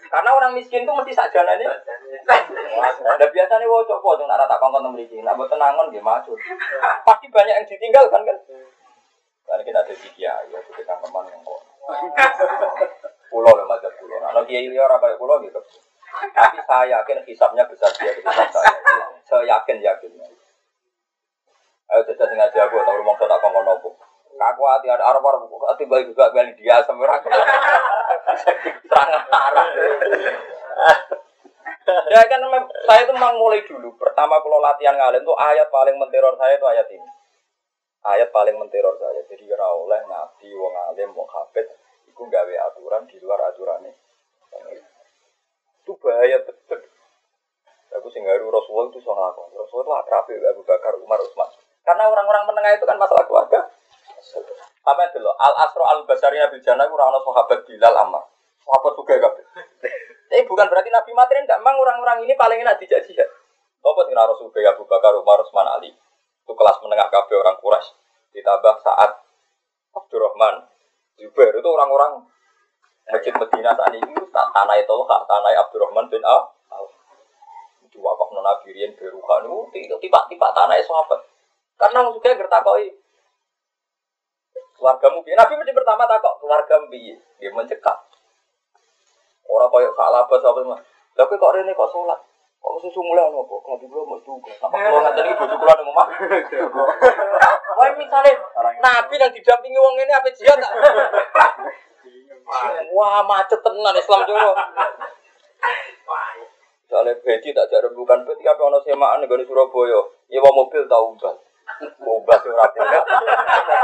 Karena orang miskin tuh mesti sajane ini. Ada biasanya wo coba tuh nara tak kongkon mriki. Nah buat tenangon dia maju. Pasti banyak yang ditinggalkan kan. Karena kita ada tiga ya kita teman yang kok. Pulau lah macam pulau. Kalau dia liar apa ya pulau gitu. Tapi saya yakin hisapnya besar dia hisap saya. Saya yakin yakin. Ayo sing ngaji aku tau rumah tak kongkon nopo. Aku hati ada arah arah buku hati juga beli dia semerang. Serangan arah. Ya kan saya itu memang mulai dulu. Pertama kalau latihan ngalim tuh ayat paling menteror saya itu ayat ini. Ayat paling menteror saya. Jadi kira oleh nabi, wong alim, wong hafid, itu gawe aturan di luar aturannya. Itu bahaya betul. Aku singgaru Rasulullah itu soal aku. Rasulullah itu akrab Abu Bakar, Umar, Utsman. Karena orang-orang menengah itu kan masalah keluarga. Itu loh? Al Asro Al Basari Nabi Jannah itu orang sahabat Bilal Ammar. Sahabat juga kabeh. Tapi bukan berarti Nabi Matrin enggak mang orang-orang ini paling enak dijak jihad. Apa sih Rasul Abu Bakar, Umar, Utsman, Ali. Itu kelas menengah kabeh orang Quraisy. Ditambah saat Abdurrahman, Zubair itu orang-orang Masjid Medina saat ini itu tanah itu tanah Abdurrahman bin. Itu wakaf nona birian berukan itu tiba-tiba tanah sahabat. Karena juga gertakoi keluargamu biar Nabi mesti pertama takok keluarga biar dia mencekak. Orang koyok salah apa sahabat mah. Tapi kok ini kok sholat? Kok susu mulai ono kok? Nabi belum mau juga. Sama kalau nggak tadi bojo kula ning omah. Wah misalnya Nabi yang didampingi wong ini apa jihad tak? Wah macet tenan Islam joro. Misalnya bedi tak jadi bukan bedi apa ono semaan nih Surabaya. Nyewa mobil tahu ubah. Ubah sih ora punya.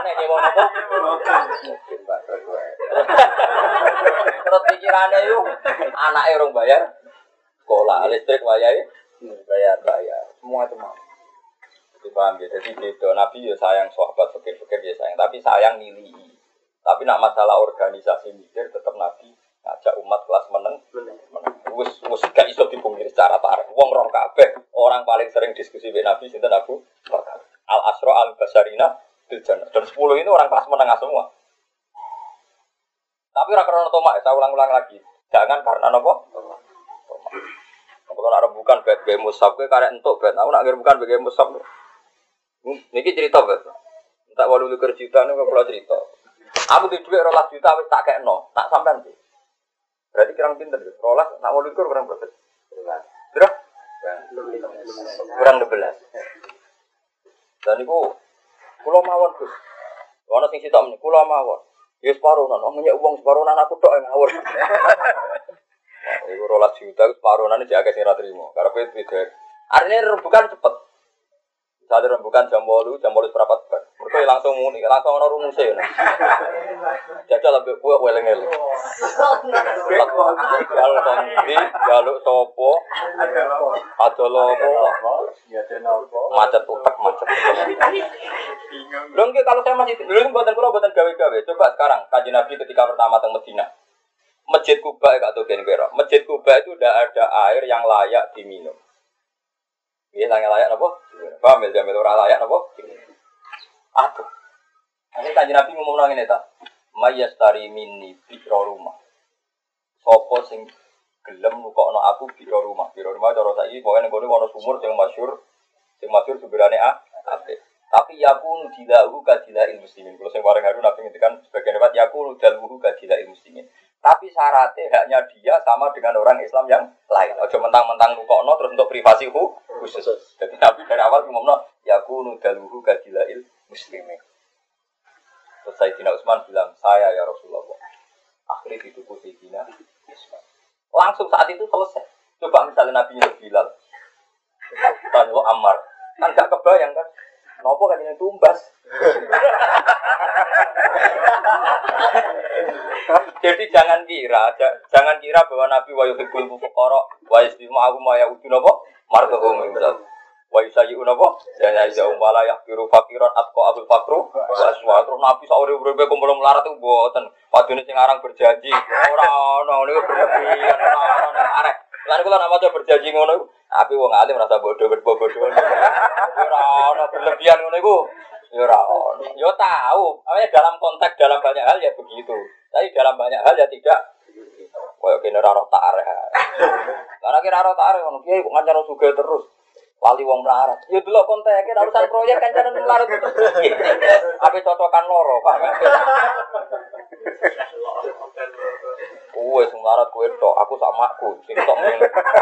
Nek nyewa mobil. Terus pikirannya yuk anaknya orang bayar sekolah listrik bayar bayar bayar semua itu mau. Paham ya, jadi beda. Nabi ya sayang sahabat fikir-fikir ya sayang, tapi sayang nilai. Tapi nak masalah organisasi mikir tetap Nabi ngajak umat kelas meneng. Wis wis gak iso dipungkiri secara tarik. Wong roh kabeh orang paling sering diskusi dengan Nabi sinten Abu Bakar. Al Asro Al Basarina bil. Dan 10 ini orang kelas menengah semua. Tapi ora karena tomak, saya ulang-ulang lagi. Jangan karena nopo? Kalau nak bukan bed musab, gue karek entuk bed. Aku nak bukan bed musab. Niki cerita bed. Tak walu likur juta nih kalau cerita. Aku di duit rolas juta wis tak kayak no, tak sampai nanti. Berarti kurang pinter deh. Rolas nak walu likur kurang berapa? Berapa? Kurang 12. Dan itu kulo mawon Gus. Ono sing sitok meneh kulo mawon. Ya separuh nan, omongnya uang separuh nan aku tok yang ngawur. Iku rolas juta separuh nan iki akeh sing ra trimo. Karepe beda. Artinya rembukan cepet. Saat rembukan jam 8, jam 8 seperempat bar. Mereka langsung muni, langsung ono rumusnya. Jajal lebih kuat weleng-eleng. Jaluk kondi, jaluk sopo, ada lopo, macet utek macet. Belum kalau saya masih dulu buatan kalau buatan gawe-gawe. Coba sekarang kaji Nabi ketika pertama teng Medina. Masjid Kuba atau Genbero. Masjid Kuba itu udah ada air yang layak diminum. Iya, yang layak apa? Paham ya, jamil ora layak apa? Aduh. Ini kaji Nabi ngomong nang ini ta. Mayastari minni biro rumah. Sopo sing gelem nukokno aku biro rumah. Biro rumah cara saiki pokoke ning kono ana sumur sing masyhur sing masyhur sumberane A. Apik. Tapi yakunu dilahu ilmu muslimin. Kalau saya bareng haru nabi ngendikan sebagian lewat yakunu dilahu ilmu muslimin. Tapi syaratnya haknya dia sama dengan orang Islam yang lain. Ojo mentang-mentang nukokno terus untuk privasi hu khusus. Jadi Nabi dari awal ngomongno yakunu daluhu kadila il muslimin. Terus Sayyidina Utsman bilang, saya ya Rasulullah. Akhirnya dituku Sayyidina Utsman. Langsung saat itu selesai. Coba misalnya Nabi nyuruh Bilal. Tanya lo Ammar. Kan gak kebayang kan. Nopo kan ini tumbas. Jadi jangan kira, jangan kira bahwa Nabi wa yuhibbul fuqara wa yasbimu aku ma ya'udun apa? Margahum misal. Wa yusayi'un apa? Jangan aja umbala yakfiru fakiran atqa abul fakru wa Nabi sauri urip kumpul melarat itu mboten. Padune sing aran berjanji. Ora ono niku berlebihan, ora ono arek. Lan berjanji ngono tapi wong alim rasa bodoh bodoh. Ora ono berlebihan ngono iku. Ya ora ono. Ya tahu, namanya dalam konteks dalam banyak hal ya begitu. Tapi dalam banyak hal ya tidak. Kaya kene ora tarik. Karena kira ora tarik ngono kiai kok ngancana suge terus. Lali wong melarat. Ya delok konteke urusan proyek kancanan melarat itu. Apa cocokan loro, Pak? Kowe sing melarat kowe tok, aku sama aku, sing tok.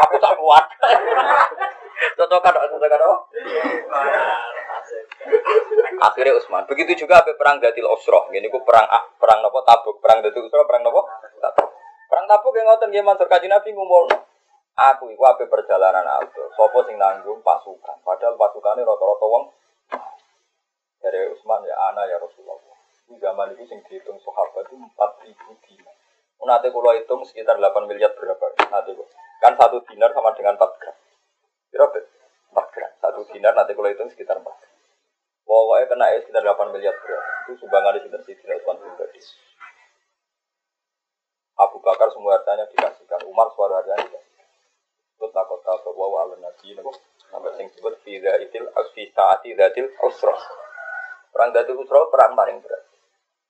Aku tak kuat. Cocokan tok, cocokan tok. Akhirnya Utsman. Begitu juga apa perang Datil Usroh. Ini ku perang ah, perang nopo Tabuk, perang Datil Usroh, perang nopo Tabuk. Perang Tabuk yang nggih matur Kanjeng Nabi ngumul. Aku iku apa perjalanan aku. Sopo sing nanggung pasukan. Padahal pasukannya rata-rata wong dari Utsman ya ana ya Rasulullah. Di zaman itu sing dihitung sahabat itu 4000 dinar. Nanti kalau hitung sekitar 8 miliar berapa? Nanti kan satu dinar sama dengan 4 gram. Berapa? 4 gram. dinar nanti kalau hitung sekitar 4. Pokoknya kena ya sekitar 8 miliar beras. Itu sumbangan di sekitar Sidina Utsman pribadi. Abu Bakar semua hartanya dikasihkan, Umar suara hartanya dikasihkan. Takut bahwa ala nabi nopo sampai sing disebut fi dzaitil fi saati dzatil usra. Perang dzatil usra perang paling berat.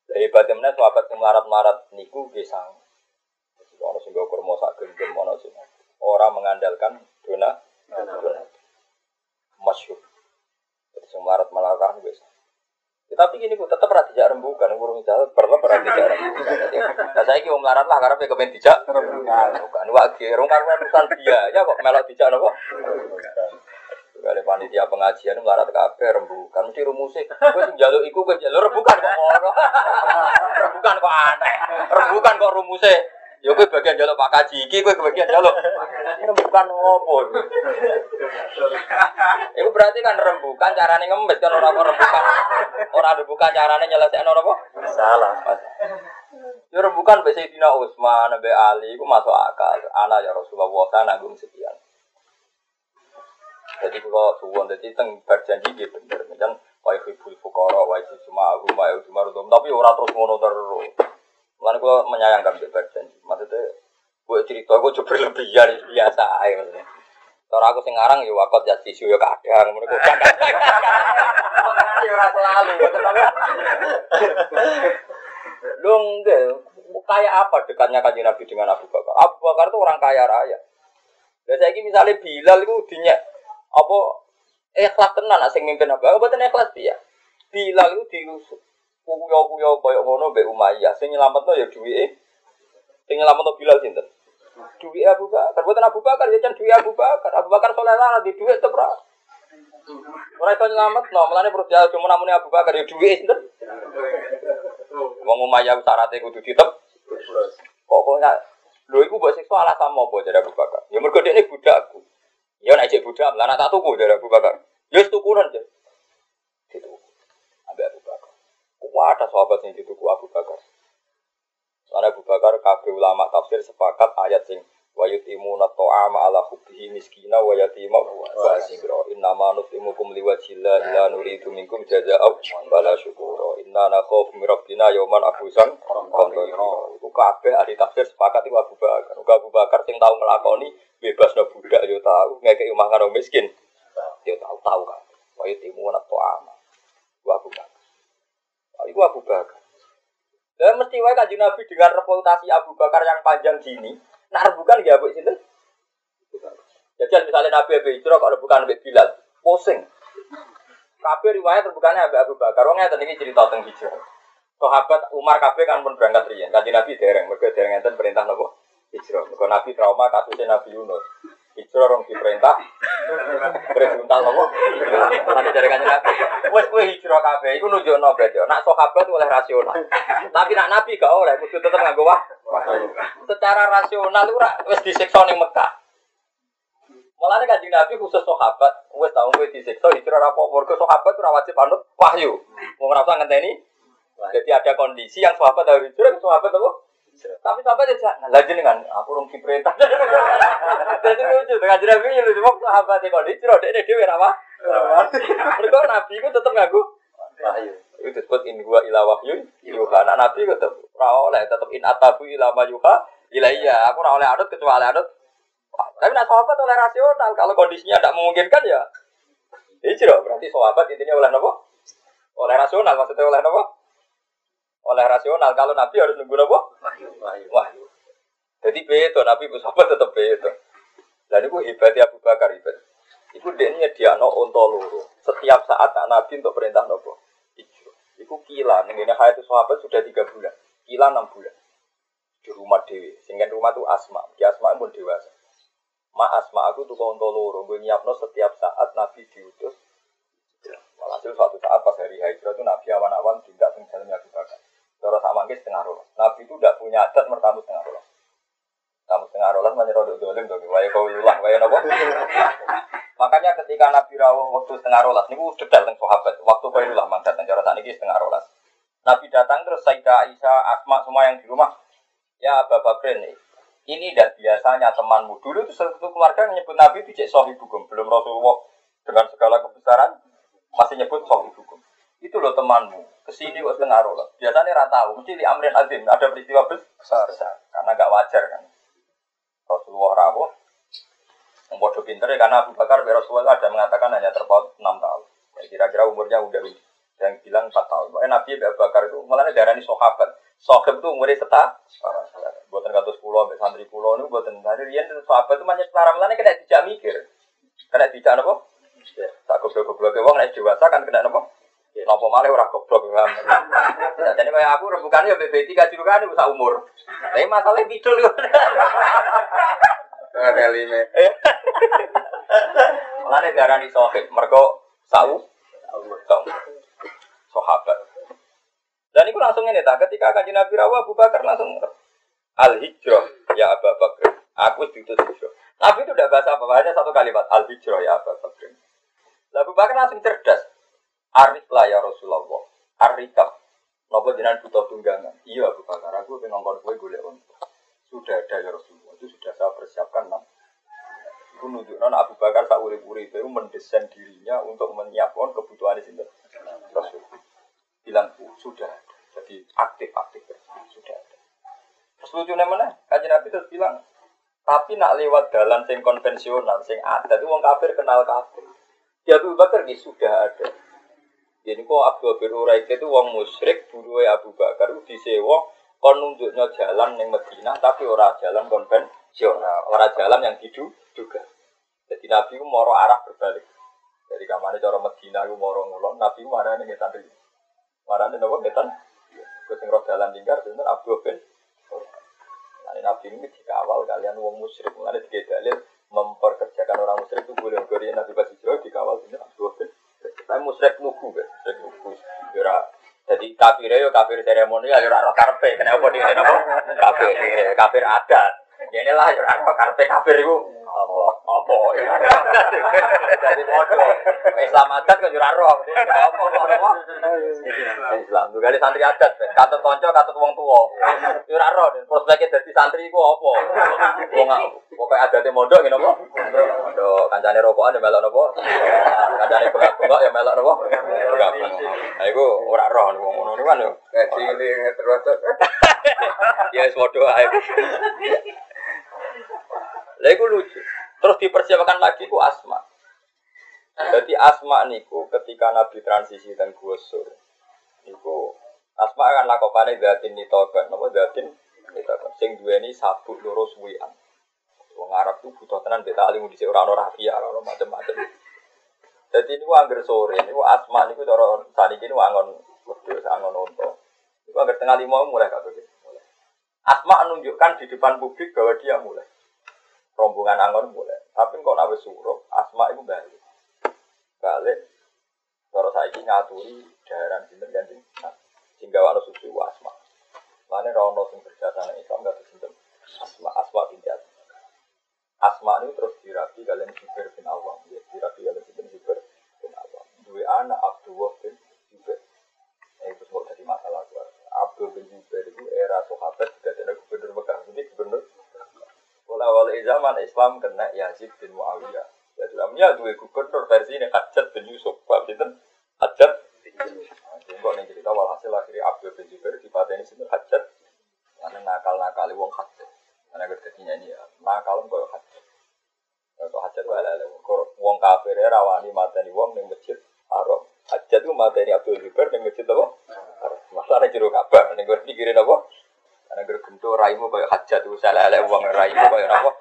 Dari hebatnya mana sahabat yang melarat-melarat niku gesang. Ono sing kurma sak gendem ono sing orang mengandalkan dona dona. Masyhur. Terus melarat-melarat wis tapi gini, bu, tetap rati dijak rembukan, urung jalan, perlu dijak rembukan. Nah, saya kira melarat lah, karena pengen kepen dijak. Bukan, wajib, rong karena urusan dia, ya kok melok dijak nopo. Kali panitia pengajian melarat kafe rembukan, mesti rumusnya. Gue sing jaluk iku, gue jaluk rembukan kok orang. Rembukan kok aneh, rembukan kok rumusnya. Ya gue bagian jaluk Pak Kaji iki, gue bagian jaluk. Rembukan opo? Itu berarti kan rembukan carane ngemis kan orang rembukan. Orang rembukan carane nyelesaikan orang apa?
Salah.
Ya rembukan mbek Sayyidina Utsman, mbek Ali iku masuk akal. Ana ya Rasulullah sana nanggung sekian. Jadi kalau suwon jadi teng berjanji dia bener, macam wa yuhibbul fuqara wa yusma aku wa yusma tapi orang terus ngono terus. Mulane kula menyayangkan mbek berjanji. Maksudnya gue cerita gue coba berlebihan biasa aja maksudnya. Aku sing ngarang ya wakot ya tisu ya kadang, gue kadang. Ya ora selalu. Lu enggak, kayak apa dekatnya kanjeng Nabi dengan Abu Bakar? Abu Bakar itu orang kaya raya. Dan saya ini misalnya Bilal itu dinya apa ikhlas tenan asing mimpin Abu Bakar, betul ikhlas dia. Bilal itu diusuk kuyo-kuyo koyo ngono mbek Umayyah. Sing nyelametno ya duwike. Sing nyelametno Bilal sinten? Duwike Abu Bakar. Boten Abu Bakar ya jan duwike Abu Bakar. Abu Bakar soleh lah di duwik tetep ra. Ora iso nyelametno, mulane perlu jauh cuma namune Abu Bakar ya duwike sinten? Wong Umayyah syaratnya kudu ditep. Pokoknya lho iku mbok siksa alasan apa jadi Abu Bakar? Ya mergo dekne budakku. Ya nek cek budak, lan tak tuku dari Abu Bakar. Ya tukuran aja. Gitu. Ambil Abu Bakar. Wah, ada sahabat yang dituku Abu Bakar. Karena Abu Bakar, kabeh ulama tafsir sepakat ayat sing wa yutimuna ta'ama ala hubbihi miskina wa yatima wa asira inna ma nutimukum liwajhillah la nuridu minkum jazaa'u wala syukura. Inna nakhafu min rabbina yawman abusan qamtarira iku ahli tafsir sepakat iku Abu Bakar. Uga Abu Bakar sing tau nglakoni bebas no budak yo tau. Ngekeki mangan miskin yo tau tau kan wa yutimuna ta'ama. Wa Abu Bakar itu Abu Bakar. Dan mesti wae kanjeng Nabi dengan reputasi Abu Bakar yang panjang gini, nah rebukan ya Bu sinten? Jadi misalnya Nabi Abu Hijrah kalau bukan Abu Bilal, pusing. Kabeh riwayat rebukannya Abu Abu Bakar. Wong ngeten iki cerita tentang hijrah. Sahabat Umar kabeh kan pun berangkat riyen. Kanjeng Nabi dereng, mergo dereng enten perintah napa? Hijrah. Mergo Nabi trauma kasusnya Nabi Yunus. Hijrah orang diperintah. Perintah nopo? Nanti dari kanjeng Nabi. Wes kowe hijrah kabeh iku nunjukno berarti. Nak sahabat oleh rasional. Tapi nak Nabi gak oleh kudu tetep nganggo wah. Secara rasional itu wes disiksa ning Mekah. Mulane kanjeng Nabi khusus sahabat, wes tau kowe disiksa hijrah apa mergo sahabat ora wajib anut wahyu. Wong ora usah ngenteni. Jadi ada kondisi yang sahabat harus hijrah, sahabat apa? Tapi sahabat ya jangan lagi dengan aku rong diperintah. Jadi lucu dengan nabi ya lucu waktu sahabat kok dicro dek dhewe ra apa? Mereka nabi itu tetap ngaku wahyu. Itu disebut in gua ila wahyu yuha. Nah nabi itu tetap ora oleh tetap in atabu ila ma yuha iya. Aku ora oleh adut kecuali adut. Tapi nak sahabat oleh rasional. Kalau kondisinya tidak memungkinkan ya hijrah. Berarti sahabat intinya oleh nopo? Oleh rasional maksudnya oleh nopo? Oleh rasional. Kalau Nabi harus nunggu apa? Wahyu. Wahyu. Jadi beto Nabi sahabat tetap beto. Dan itu hebatnya Abu Bakar hebat. Itu dia dia no ontoluru. Setiap saat nak Nabi untuk perintah nopo. Itu. Itu kila. Ini hayat sahabat sudah tiga bulan. Kila enam bulan. Di rumah Dewi. Sehingga rumah itu asma. Di asma pun dewasa. Ma asma aku tuh ontoluru. Gue nyiapno setiap saat Nabi diutus. Walhasil suatu saat pas hari hijrah itu Nabi awan-awan tidak tinggalnya Abu Bakar. Cara sama setengah rolas. Nabi itu tidak punya adat mertamu setengah rolas. Kamu setengah rolas mana rodok dolim dong. Waya kau yulah, waya nopo. Makanya ketika Nabi rawuh waktu setengah rolas, ini detail tentang sahabat. Waktu kau yulah mangkat dan cara ini setengah rolas. Nabi datang terus Sayyidah Aisyah, Asma semua yang di rumah. Ya Abu Bakar ini, dan biasanya temanmu dulu itu satu keluarga menyebut Nabi itu cek sohibukum belum Rasulullah dengan segala kebesaran masih nyebut sahibukum. Itu loh temanmu. Ke sini kok setengah roh. Biasanya rata tahu. Mesti di Amrin Azim ada peristiwa besar. besar. Karena gak wajar kan. Rasulullah rawuh. Membodoh pinter ya karena Abu Bakar Rasulullah ada mengatakan hanya terpaut 6 tahun. Ya, kira-kira umurnya udah yang bilang 4 tahun. Makanya Nabi Abu Bakar itu malah darah ini sahabat. Sahabat itu umurnya setah. Buatan katus pulau, sampai santri pulau ini buatan tadi rian itu sahabat itu banyak setara malah kena tidak mikir. Kena tidak apa? Tak goblok-goblok wong nek dewasa kan kena apa? Napa malah ora goblok paham. Nah, jadi kayak aku rebukan ya BB3 kan usah umur. Tapi masalahnya bidul yo.
Ada lima.
Mulane darani sohib, mergo sau sau sahabat. Dan itu langsung ini tak ketika kanjeng Nabi Rawa Abu Bakar langsung al hijrah ya Abu Bakar. Aku itu hijrah. Nabi itu tidak bahasa apa, hanya satu kalimat al hijrah ya Abu Bakar. Abu Bakar langsung cerdas. Arif lah ya Rasulullah. Arikap. Nopo jenengan butuh tunggangan. Iya Abu Bakar, aku pengen ngongkon kue golek untuk. Sudah ada ya Rasulullah. Itu sudah saya persiapkan. Nah. Itu nunjukkan Abu Bakar tak urip-urip itu mendesain dirinya untuk menyiapkan kebutuhan di sini. Rasul. Bilang sudah ada. Jadi aktif-aktif sudah ada. Terus lucunya mana? Kajian Nabi terus bilang, tapi nak lewat jalan sing konvensional, sing ada itu wong kafir kenal kafir. Ya Abu Bakar ini sudah ada. Jadi kok bin Uraik itu wong musyrik, dulu Abu Bakar disewa kon nunjuknya jalan yang Medina tapi ora jalan konvensional, ora jalan yang diduga. Jadi Nabi itu moro arah berbalik. Jadi kamane cara Medina itu moro ngulon, Nabi itu nih ngetan dulu. Mana nih nopo ngetan? Sing roh jalan tinggal, bener Abdul bin Nah, Nabi ini dikawal kalian wong musyrik, mulai tiga dalil memperkerjakan orang musyrik itu boleh Korea Nabi jauh dikawal bener Abdul bin tapi musyrik nuku musyrik nuku. Yura, jadi kafir ya kafir seremonial, yura roh karpe. Kenapa di sini? Kafir, kafir adat. Ya inilah yura roh karpe kafir itu apa? Apa? Jadi bodoh. Islam adat kan roh. Apa? Apa? Islam. Tuh kali santri adat. Katut konco, katut wong tua. Yura roh. Prospeknya jadi santri itu apa? Wong pokoknya adatnya mondok gini apa? Mondok. Kancane rokokan ya melok apa? Kancane bengak-bengak ya melok apa? Bengak. Nah itu ora roh wong ngono kan.
Gaji ini terus.
Ya padha ae. Lah lucu. Terus dipersiapkan lagi ku Asma. Jadi Asma niku ketika Nabi transisi dan Gusur. Niku Asma akan lakukan datin nitokan, napa datin nitokan. Sing duweni sabuk loro suwian. Wong Arab tuh butuh tenan beta alim di ora ono rafia, ora ono macam-macam. Jadi ini angger sore, ini asma ini cara saniki ini angon wedhus, angon unta. Itu angger tengah lima mulai kabeh. Asma menunjukkan di depan publik bahwa dia mulai. Rombongan angon mulai. Tapi kok nawe suruh, asma itu balik. Balik. Kalau saya ini ngaturi daerah sinten ganti. Nah, sehingga walau susu asma. Mana rono sing berjasa Islam gak sinten. Asma, asma pinjat. Asma ini terus dirapi kalian Zubair bin Awam. Ya, dirapi kalian sinten Zubair bin Awam. Dua anak Abdullah bin Zubair. Nah, itu semua jadi masalah keluarga. Abdul bin Zubair itu era sahabat juga ada gubernur Mekah. Jadi gubernur Awal-awal zaman Islam kena Yazid bin Muawiyah. Ya dalamnya dua gubernur versi ini Hajat bin Yusuf. Pak Sinten Hajat bin Yusuf. Kok nih cerita walhasil akhirnya Abdul bin Zubair dipateni sinten Hajat. Karena nakal-nakal wong Hajat. Karena kerjanya ini ya nakal kok Hajat. Kok Hajat itu ala wong kafir ya rawani mateni wong ning masjid Haram. Hajat itu mateni Abdul Zubair ning masjid apa? Masalah jero kabar ning pikirin apa? Karena gue raimu kayak hajat itu salah ada uang raimu kayak apa?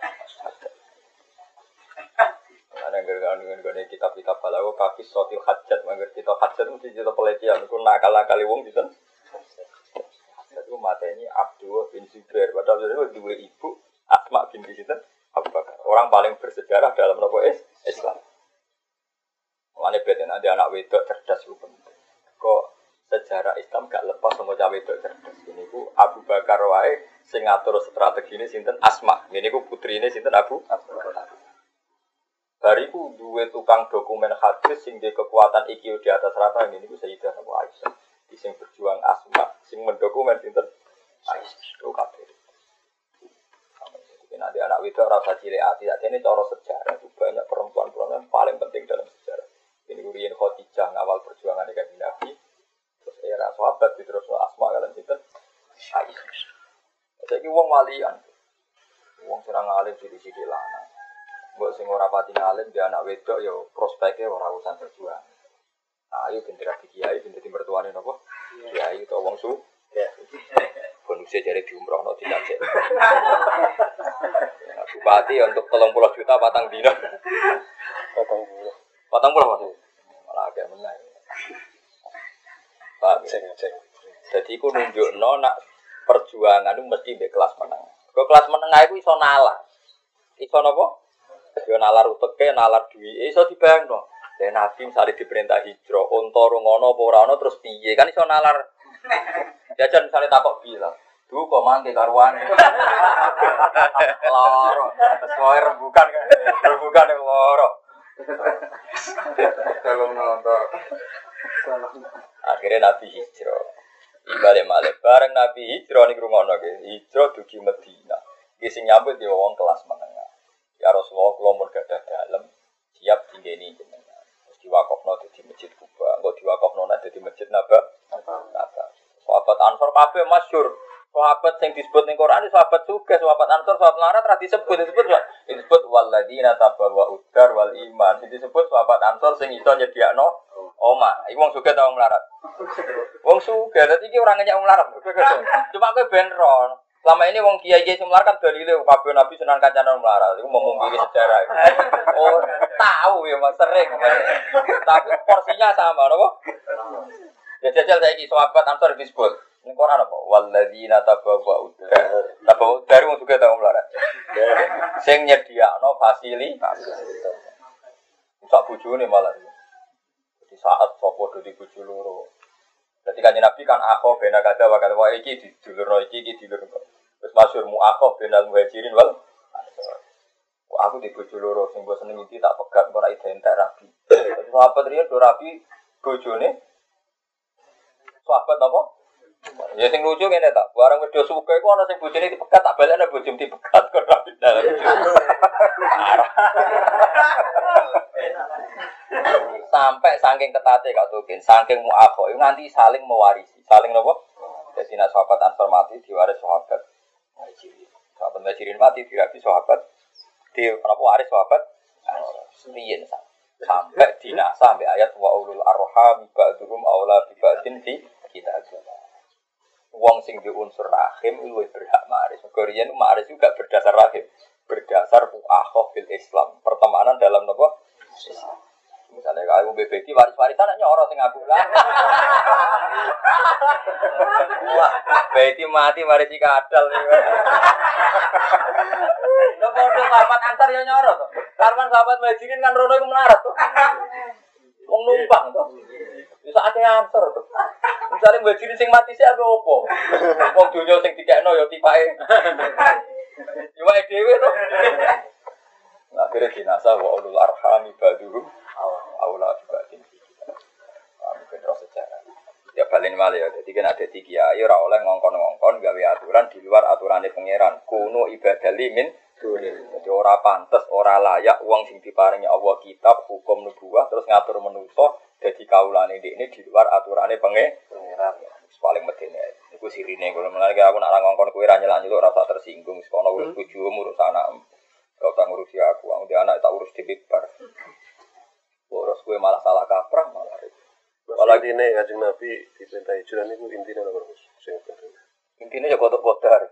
Karena gue kan dengan gue kitab-kitab balago kaki sotil hajat, mangger kita hajat mesti kita pelatihan, gue nakal nakal uang di sana. Hajat itu mata ini Abdul bin Zubair, padahal itu dua ibu Asma bin situ. Abu. Orang paling bersejarah dalam nopo Islam. Mana beda nanti anak wedok cerdas itu penting. Kok sejarah Islam gak lepas sama cawe itu cerdas. Ini ku Abu Bakar wae sing ngatur strategi ini sinten Asma. Ini ku putri ini sinten Abu Bakar. Bariku duwe tukang dokumen hadis sing di kekuatan iki di atas rata ini ku Sayyidah Abu Aisyah. Di sing berjuang Asma, sing mendokumen sinten Aisyah. Itu kabeh. Nanti anak itu rasa cilik hati, ini cara sejarah itu banyak perempuan-perempuan paling penting dalam sejarah. Rian Khadijah ngawal perjuangan dengan Nabi. Era sahabat terus asma kalian itu. Aisyah. Jadi wong walian. Wong serang alim sidi-sidi lanang. Mbok sing ora pati ngalim dia anak wedok ya prospeknya ora urusan perjuangan. Nah, ayo ben dadi kiai ben dadi mertuane napa? Kiai utawa wong su. Bonusnya jadi diumrohno tidak cek. Nah, Bupati untuk tolong pulau juta patang dino.
Potong dulu.
Patang pulau masih. Malah agak menang. Pak,
Cek cek.
jadi aku nunjuk nak perjuangan itu mesti di kelas menengah. Ke kelas menengah itu iso nalar. Iso nopo? Yo nalar uteke, nalar duwi, iso dibayangno. Dan Nabi misalnya diperintah hijrah, unta rungono apa ora ono terus piye? Kan iso nalar. Jajan misalnya takok bilang, Duh kok mangke karuane. Loro. Sesuai rembukan kan. Rembukan yang loro.
Kalau nonton.
Akhirnya Nabi hijrah. Balik balik bareng Nabi hijrah nih rumah nabi hijrah dugi Medina. Gising nyambut di wong kelas menengah. Ya Rasulullah kalau mau gadah dalam siap tinggi ini jenengan. Terus diwakofno di masjid Kuba. Enggak diwakofno nanti di masjid Naba. Naba. Sahabat Ansor kabeh masyur. Sahabat yang disebut ning Quran itu sahabat juga, sahabat Ansor, sahabat Larat ra disebut, disebut disebut waladina tabawa udar wal iman. Disebut sahabat Ansor sing iso nyediakno oma. Iku wong sugih ta wong melarat. Wong sugih, dadi iki ora ngenyek melarat. Cuma kowe ben ro. Selama ini wong kiai kiai semlar kan dalile kabeh nabi senang kancane wong melarat. Iku mau mungkiri sejarah. Oh, tahu ya mas sering. Tapi porsinya sama, nopo? Ya jajal saiki sahabat Ansor disebut. Ini Quran apa? Walladzina tabawa udar. Tabawa udar wong sugih ta wong melarat. Sing nyediakno fasilitas. Sak bojone malah. Saat sopo do di bojo loro. Jadi kan Nabi kan akho bena kada wa kada wa iki di dulur iki iki dulur. Terus masyhur mu akho benal muhajirin wal aku di bojo loro sing mbok seneng iki tak pegat ora identik rapi. Terus sahabat riyen do rapi bojone sahabat apa? Ya sing lucu ngene tak, barang wedho suka iku ana sing bojone dipegat tak balekne bojone dipegat kok rapi dalam. Sampai saking ketate Kak Tukin, saking muakho, nanti saling mewarisi, saling nopo. Jadi nak sahabat ansor mati diwaris sahabat. Muhajirin. Sahabat muhajirin mati diwaris sahabat. Di apa waris sahabat? Riyen sampai dinasa sampai ayat wa ulul arham ba'duhum aula bi ba'din fi kita Wong sing di unsur rahim luwih berhak maris. Mergo maris juga berdasar rahim, berdasar muakhoh fil Islam, pertemanan dalam nopo Islam. Misalnya kalau BBG waris-warisan nyoro sing aku lah. Wah, Beti mati mari si kadal. Lo bodoh sahabat antar ya nyoro tuh. Karman sahabat majirin kan rono itu melarat tuh. Wong numpang tuh. Bisa ada answer tuh. Misalnya majirin sing mati sih ada opo. Wong dunia sing dikekno ya tipae. Iwake dhewe tuh. Akhirnya dinasa wa ulul arham ibaduhum aula ibadin Kami kedua sejarah. Ya balen malah ya. Jadi kan ada tiga ya ora oleh ngongkon-ngongkon gawe aturan di luar aturannya pangeran. Kuno ibadah limin Jadi ora pantes, ora layak uang sing diparingi Allah kitab, hukum nubuah terus ngatur menuso jadi kaulane ini di luar aturannya pangeran. Paling medene. Iku sirine kalau mulai aku nak ngongkon kowe ra nyelak-nyeluk rasa tersinggung. Sekono urus bojomu urus. Kau tak ngurusi aku, aku dia anak tak urus di bar. Urus gue malah salah kaprah malah.
Di ini kajing Nabi diperintah hijrah itu intinya penting.
Intinya ya kotor kotor.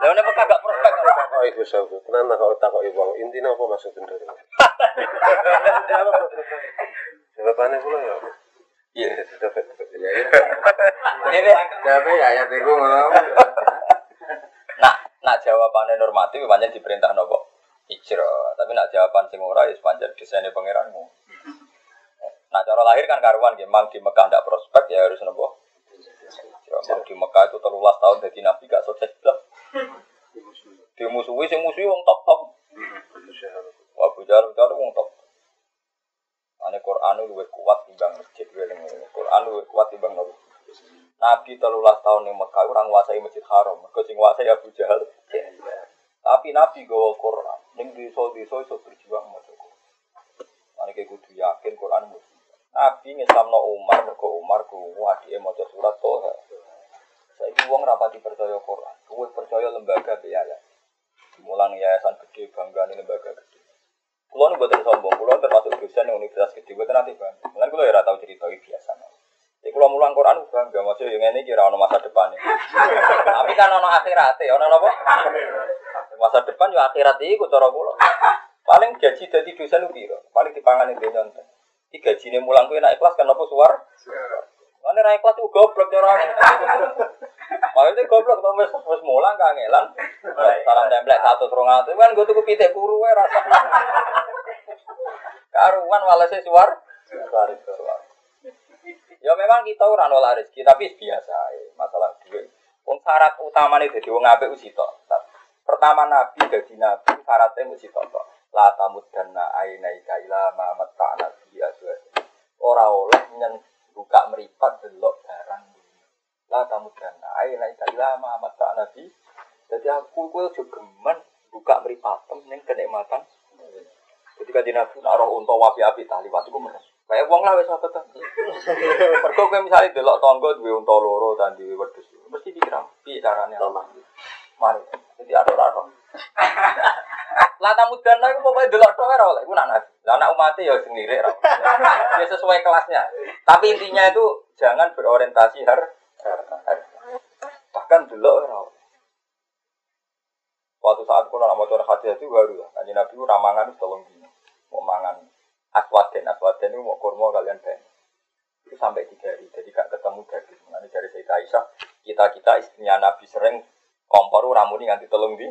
Lalu nih kagak prospek kalau
Oh ibu sahabat, tenan kalau takut ibu intinya apa maksud bener? Jawabannya pula ya.
Iya.
Dapat.
Ini
Tapi ya ya ngono.
Nak jawabannya normatif banyak diperintah nopo hijrah. Tapi nak jawaban sing ora ya sepanjang desainnya pangeranmu. Nah cara lahir kan karuan memang di Mekah ndak prospek ya harus nopo. Memang di Mekah itu telulas tahun jadi nabi gak sukses belas. Dimusuhi sing musuhi wong top top. Wah bujar bujar wong top. Ane Quran lebih kuat timbang masjid Quran lebih kuat timbang nopo. Nabi telulas tahun di Mekah orang nguasai masjid haram. Mereka sing nguasai Abu Jahal. Tapi Nabi gawa Quran. Ning desa-desa iso berjuang maca Quran. Mane kudu yakin Quran mujizat. Nabi ngislamno Umar mergo Umar krungu adike maca surat Toha. Saiki wong rapati percaya Quran, kowe percaya lembaga biaya. Mulang yayasan gede bangga lembaga gede. Kulo nu buatan sombong, kulo termasuk dosen yang universitas gede, buatan nanti bang. Mulan kulo ya tahu cerita biasa. Jadi kalau mulang Quran bangga, maksudnya yang ini kira ono masa depan. Tapi kan ono akhirat, ono apa? Masa depan ya akhirat itu cara kulo. Paling gaji dari dosen itu paling dipangan itu nyontek. Ini gaji ini mulang kuwi naik kelas kan apa suar? Mana naik kelas itu goblok cara. Makanya goblok tuh wis wis mulang kangelan. Salam templek satu serong itu kan gue tuh pitik kuru ya rasa. Karuan walase suar. Suar suar. Ya memang kita ora nolak rezeki, tapi biasa masalah duit. Wong syarat nih jadi wong apik wis Pertama nabi jadi nabi syaratnya mesti tok. La tamud dana aina ila ma mata nabi azwaj. Ora oleh nyen buka meripat delok barang dunia. La tamud dana aina ila ma nabi. Jadi aku kuwi juga gemen buka meripatem ning kenikmatan. Ketika di nabi nak roh unta wapi-api taliwat iku menes. Kayak wong lah wis apa ta. Mergo kowe misale delok tangga duwe unta loro dan duwe wedhus. Mesti pikir piye carane Allah. Mari. Jadi ada ora Lah tamu dana iku pokoke delok tok ora oleh. Iku nak nabi. Lah anak umat ya sing lirik ora. Ya sesuai kelasnya. Tapi intinya itu jangan berorientasi har Bahkan delok ora Waktu saat kulo nak maca hadis itu baru ya. Kanjeng Nabi ramangan tolong dino. Mau mangan aswaden aswaden itu mau kurma kalian ben itu sampai tiga hari jadi gak ketemu daging nanti dari Sayyidah Aisyah kita kita istrinya Nabi sering kompor ramuni nganti telung di.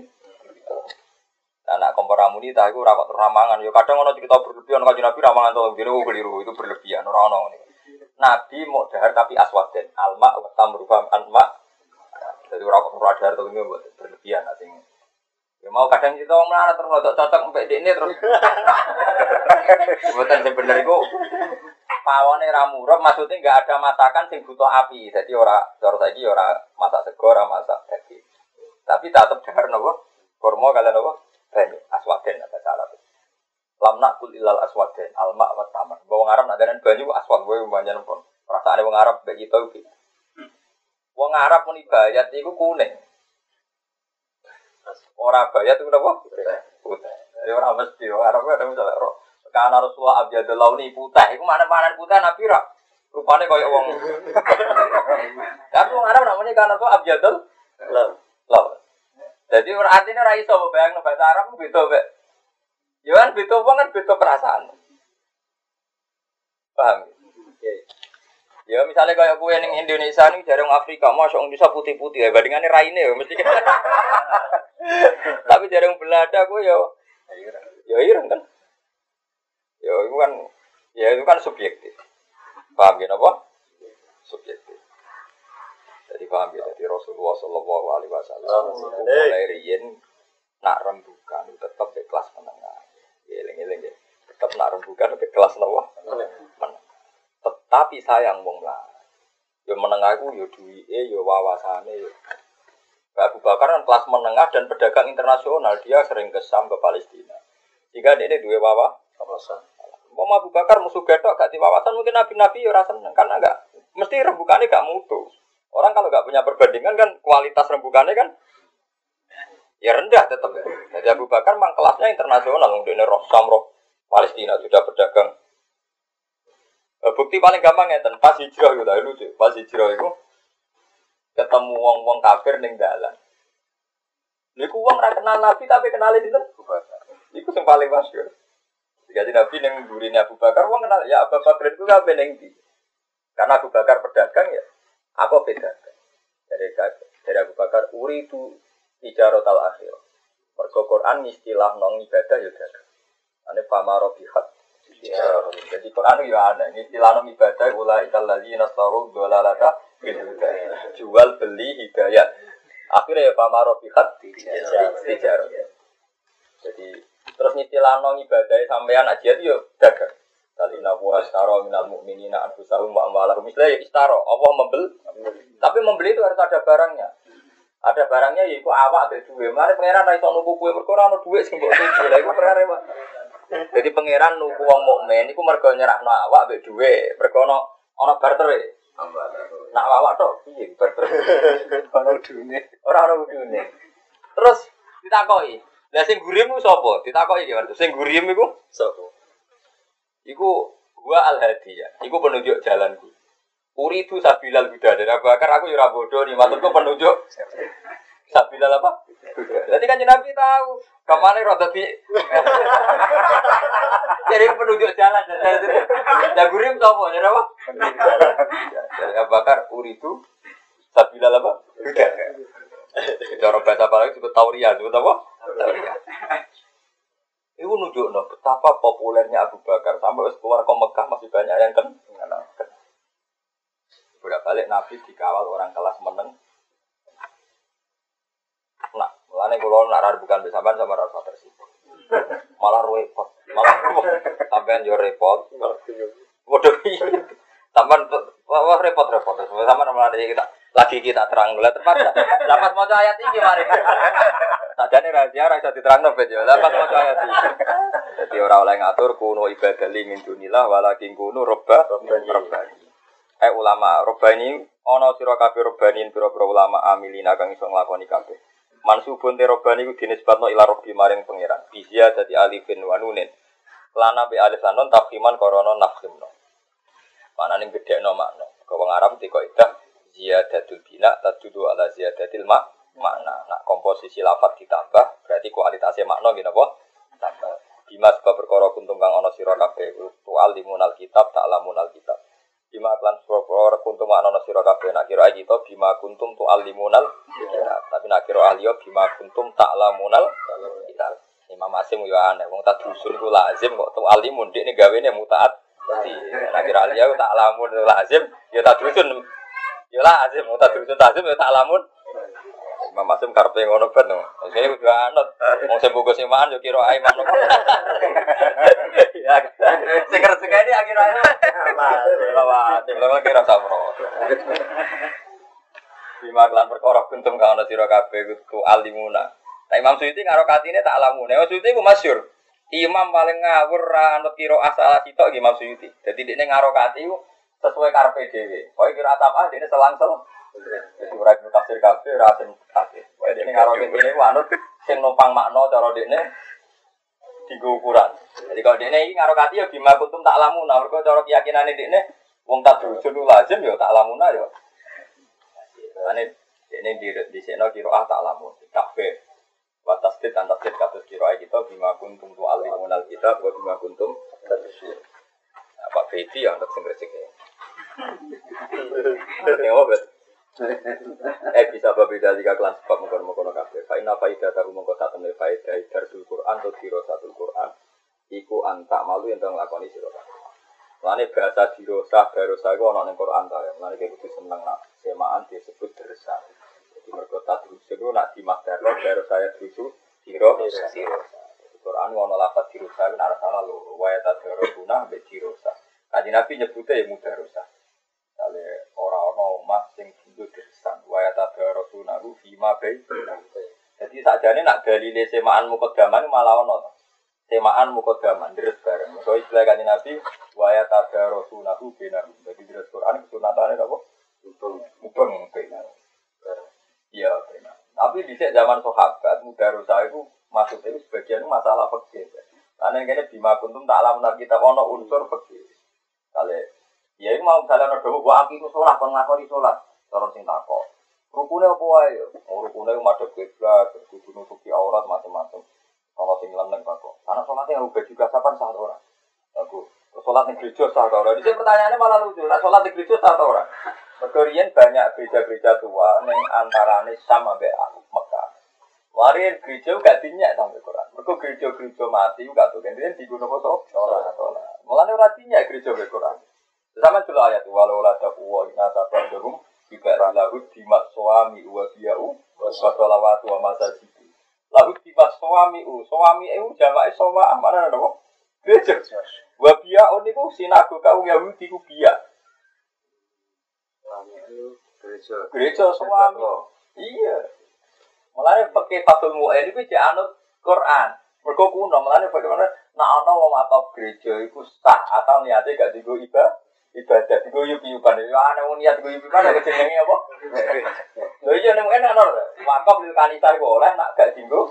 Nah, nak kompor ramuni tak itu rakot ramangan. Yo kadang orang kita berlebihan kalau Nabi ramangan tolong di oh keliru itu berlebihan orang orang ini Nabi mau dahar tapi aswaden alma wetam berubah alma jadi rakot dahar tolong ini berlebihan nanti Ya mau kadang kita orang melarat terus nggak cocok sampai di ini terus. Sebutan sebenarnya itu pawone ramurok maksudnya nggak ada masakan sing butuh api. Jadi ora cara saiki ora masak sego, ora masak daging. Tapi tetap dengar nopo kurma kalian nopo banyak aswaden ada cara. Lam nakul ilal aswaden alma wa tamar. Wong Arab nak banyu aswad gue banyak nopo. Perasaane wong Arab bagi itu. Wong Arab pun ibadat itu kuning. Orang bayat itu apa? Putih. Jadi orang mesti orang ada misalnya roh. Karena Rasulullah abjadul launi putih. Itu mana mana putih nabi rak. Rupanya kayak uang. Tapi orang Arab namanya karena Rasulullah abjadul launi. Jadi orang artinya orang iso bayang bahasa Arab beda be. Ya kan beda kan beda perasaan. Paham? Ya misalnya kayak kue yang Indonesia nih jarang Afrika, masuk Indonesia putih-putih ya bandingannya raine ya mesti. Tapi jarang Belanda gue ya, ya ireng kan. Ya itu kan, ya itu kan subjektif. Paham ya apa? Subjektif. Jadi paham ya, jadi Rasulullah Shallallahu Alaihi Wasallam mulai riyen nak rembukan tetap di kelas menengah. Ya, eling-eling ya, tetap nak rembukan di kelas menengah. Tetapi sayang wong lah. Ya menengah itu ya duwike ya wawasane ya. Abu Bakar kan kelas menengah dan pedagang internasional, dia sering kesam ke Palestina. Jika ini dua wawa, wawasan. Mau Abu Bakar musuh gedok gak di wawasan mungkin nabi-nabi ya rasa karena enggak mesti rembukannya gak mutu. Orang kalau gak punya perbandingan kan kualitas rembukannya kan ya rendah tetap. Jadi Abu Bakar memang kelasnya internasional, mungkin ini roh samroh Palestina sudah pedagang Eh, bukti paling gampang ya, pas hijrah gitu, lucu. Pas hijrah itu ketemu wong-wong kafir ning dalan. Niku wong ra kenal Nabi tapi kenalin itu. Iku yang paling masyhur. Jadi Nabi yang gurine Abu Bakar, wong kenal ya Abu Bakar itu kabeh ning ndi. Karena Abu Bakar pedagang ya, aku pedagang. Dari dari Abu Bakar uri itu ijarot al akhir. Mergo Quran istilah nong ibadah ya dagang. Ane fama robihat jadi Quran itu ya ada. Ini istilah ibadah ula ikal lagi nasaru dolalata jual beli hidayah. Akhirnya ya pamaro bihat tijar. Jadi terus nyitilah nong ibadah sampean aja itu ya dagang. Kali nabu astaro minal mu'minina anfusahum wa amwalahum. Misalnya ya istaro, Allah membeli. Tapi membeli itu harus ada barangnya. Ada barangnya yaitu awak ada duit. Mari pengiran ra iso nuku kue perkara ana duit sing mbok tuku. Lha iku perkara Jadi pangeran nuku wong mukmin iku mergo nyerahno awak mbek dhuwit. Mergo ana ana barter. Nak awak tok piye barter?
Ono udune.
Ora ana udune. Terus ditakoki, "Lah sing gurim ku sapa?" Ditakoki ki Mas. Sing gurim iku
Sapa?
iku gua al hadiyah. Iku penunjuk jalanku. Uridu sabilal huda dan Abu Bakar aku ya ora bodoh nih maksudku penunjuk sabilal apa? Jadi kan Nabi tahu ke mana roda di jadi penunjuk jalan dan gurim sapa jadi apa? Dari Abu Bakar uridu sabilal apa? Huda. Cara bahasa apa lagi disebut tauriah, disebut apa? Tauriah. Itu nunjuk betapa populernya Abu Bakar sampai keluar ke Mekah masih banyak yang kan bolak balik Nabi dikawal orang kelas meneng. Mulane kalau nak bukan bersama sama rasa tersibuk. Malah repot, malah sampean yo repot. Waduh, sampean wah repot repot. Sama malah kita lagi kita terang lah terpaksa. Lapas mau ayat ini mari. Sajane rahasia ra iso diterangno bet yo. Lapas mau ayat ini. Jadi orang oleh ngatur kuno ibadah li min dunillah walakin kuno robba robbani. Eh ulama, robani ana sira kabeh robanin pira-pira ulama amilina kang iso nglakoni kabeh. Mansubun te robani ku dinisbatno ila robbi maring pangeran. Bizia dadi alifin wa nunin. Lana be alif lan nun tafhiman korono nafhimno. Manane gedhekno makna. Kau wong Arab dikok idah ziyadatul bina tadudu ala ziyadatil mak makna. Nak komposisi lafaz ditambah berarti kualitasnya makna gini apa? Tambah. Bima sebab perkara kuntum kang ana sira kabeh tu alimunal kitab tak lamunal kitab. Bima klan sura kuntum ana sira kabeh nak kira kita bima kuntum tu alimunal. Tapi nak kira ahli bima kuntum tak lamunal kitab. Imam Asim yo aneh wong dusun iku lazim kok tu alimun dik gawene mutaat. Nak kira ahli tak lamun lazim ya tak dusun. Ya lazim dusun lazim ya tak lamun. Imam Asim karepe ngono ben. Saya kudu anut. Wong sing bungkus iman yo kira ae imam. Ya. Sing rezekane akhir-akhir. Lawat, lawat kira sabro. Bima kelan perkara kuntum kang ana sira kabeh kudu alimuna. Nah Imam Suyuti karo katine tak alamune. Imam Suyuti ku masyhur. Imam paling ngawur ra anut kira asal sitok Imam Suyuti. Dadi dekne ngaro kati ku sesuai karepe dhewe. Pokoke kira apa dekne selang-selang. Jadi ora kudu tafsir kabeh ora sing tafsir. Pokoke dekne ngaro kene ku anut sing numpang makna cara dekne digo ukuran. Jadi kalau dekne iki ngaro kati ya bima kuntum tak alamuna. Mergo cara keyakinane dekne wong tak drusun lazim ya tak alamuna ya. Ane ini di di sini kiro ah tak lamun kafe batas tit dan tasdid kasus kiro ay kita bima kuntum tu alimunal kita buat bima kuntum tadsyir. Nah, Pak Fedi yang untuk singkresik ya. Tengok bet. Eh bisa berbeda jika kelan sebab mengkono mengkono kafe. Faina faida tahu mengkono satu nih faida darsul Quran atau kiro satu Quran. Iku antak malu yang tengah lakoni siro Lani bahasa dirosah, barosah itu orang yang Quran tau ya. Lani kayak gitu seneng nak semaan disebut dersa. Jadi mereka tak terus itu nak di makdaro baru saya terus diro dirosa. Quran ngono lapat dirosa itu nara salah loro. Daro guna be dirosa. Kaji Nabi nyebutnya ya mudah Kali orang-orang omah sing tinggal dersa. Waya tak daro guna itu fima be. Jadi sakjane nak dalile semaan mukodaman malah ono. Semaan mukodaman deres bareng. So istilah kaji Nabi waya tada rasulahu benar. Jadi deres Quran kesunatannya apa? Mubeng benar. Iya benar. Tapi di zaman sahabat mudarosa itu masuk itu sebagian masalah fikih. Karena ini bima kuntum tak alam kita ono unsur fikih. Kali ya ini mau misalnya ada gua akimu sholat, kon ngakoni sholat, cara sing takok. Rukunnya apa aja? Oh, rukunnya madhep kiblat, kudu nutupi aurat macam-macam. Kalau sing leneng kok. Karena sholatnya ubah juga kapan sah orang. Aku sholat di gereja sah orang. Ini pertanyaannya malah lucu. Nah, sholat di gereja sah orang. Mergorian banyak gereja-gereja tua yang antarane sama be Mekah. Warin gereja gak dinyak sampai Quran. Mereka gereja-gereja mati gak tuh. Kemudian di gunung kosong. Sholat. Mulanya ora dinyak gereja be Quran. Sama juga ayat walau la taqwa inna tabadhum juga lahu dimat suami wa biyau wa salawatu wa masajidu. Lahu dimat suami u suami u jamae sama mana ada Gereja. Wa biyau niku sinagoga Yahudi ku biya.
Gereja.
Gereja suami. Iya. Mulane pakai fatul mu'en itu cek anut Quran. Mergo kuno, mulane bagaimana Nah, ana wong atau gereja iku sah asal niate gak digo ibadah ibadah digo yup-yupan. Ya ana wong niat yup-yupan kok jenenge apa? Lho iya nek enak ora. Wakaf lil kanisa iku oleh nak gak digo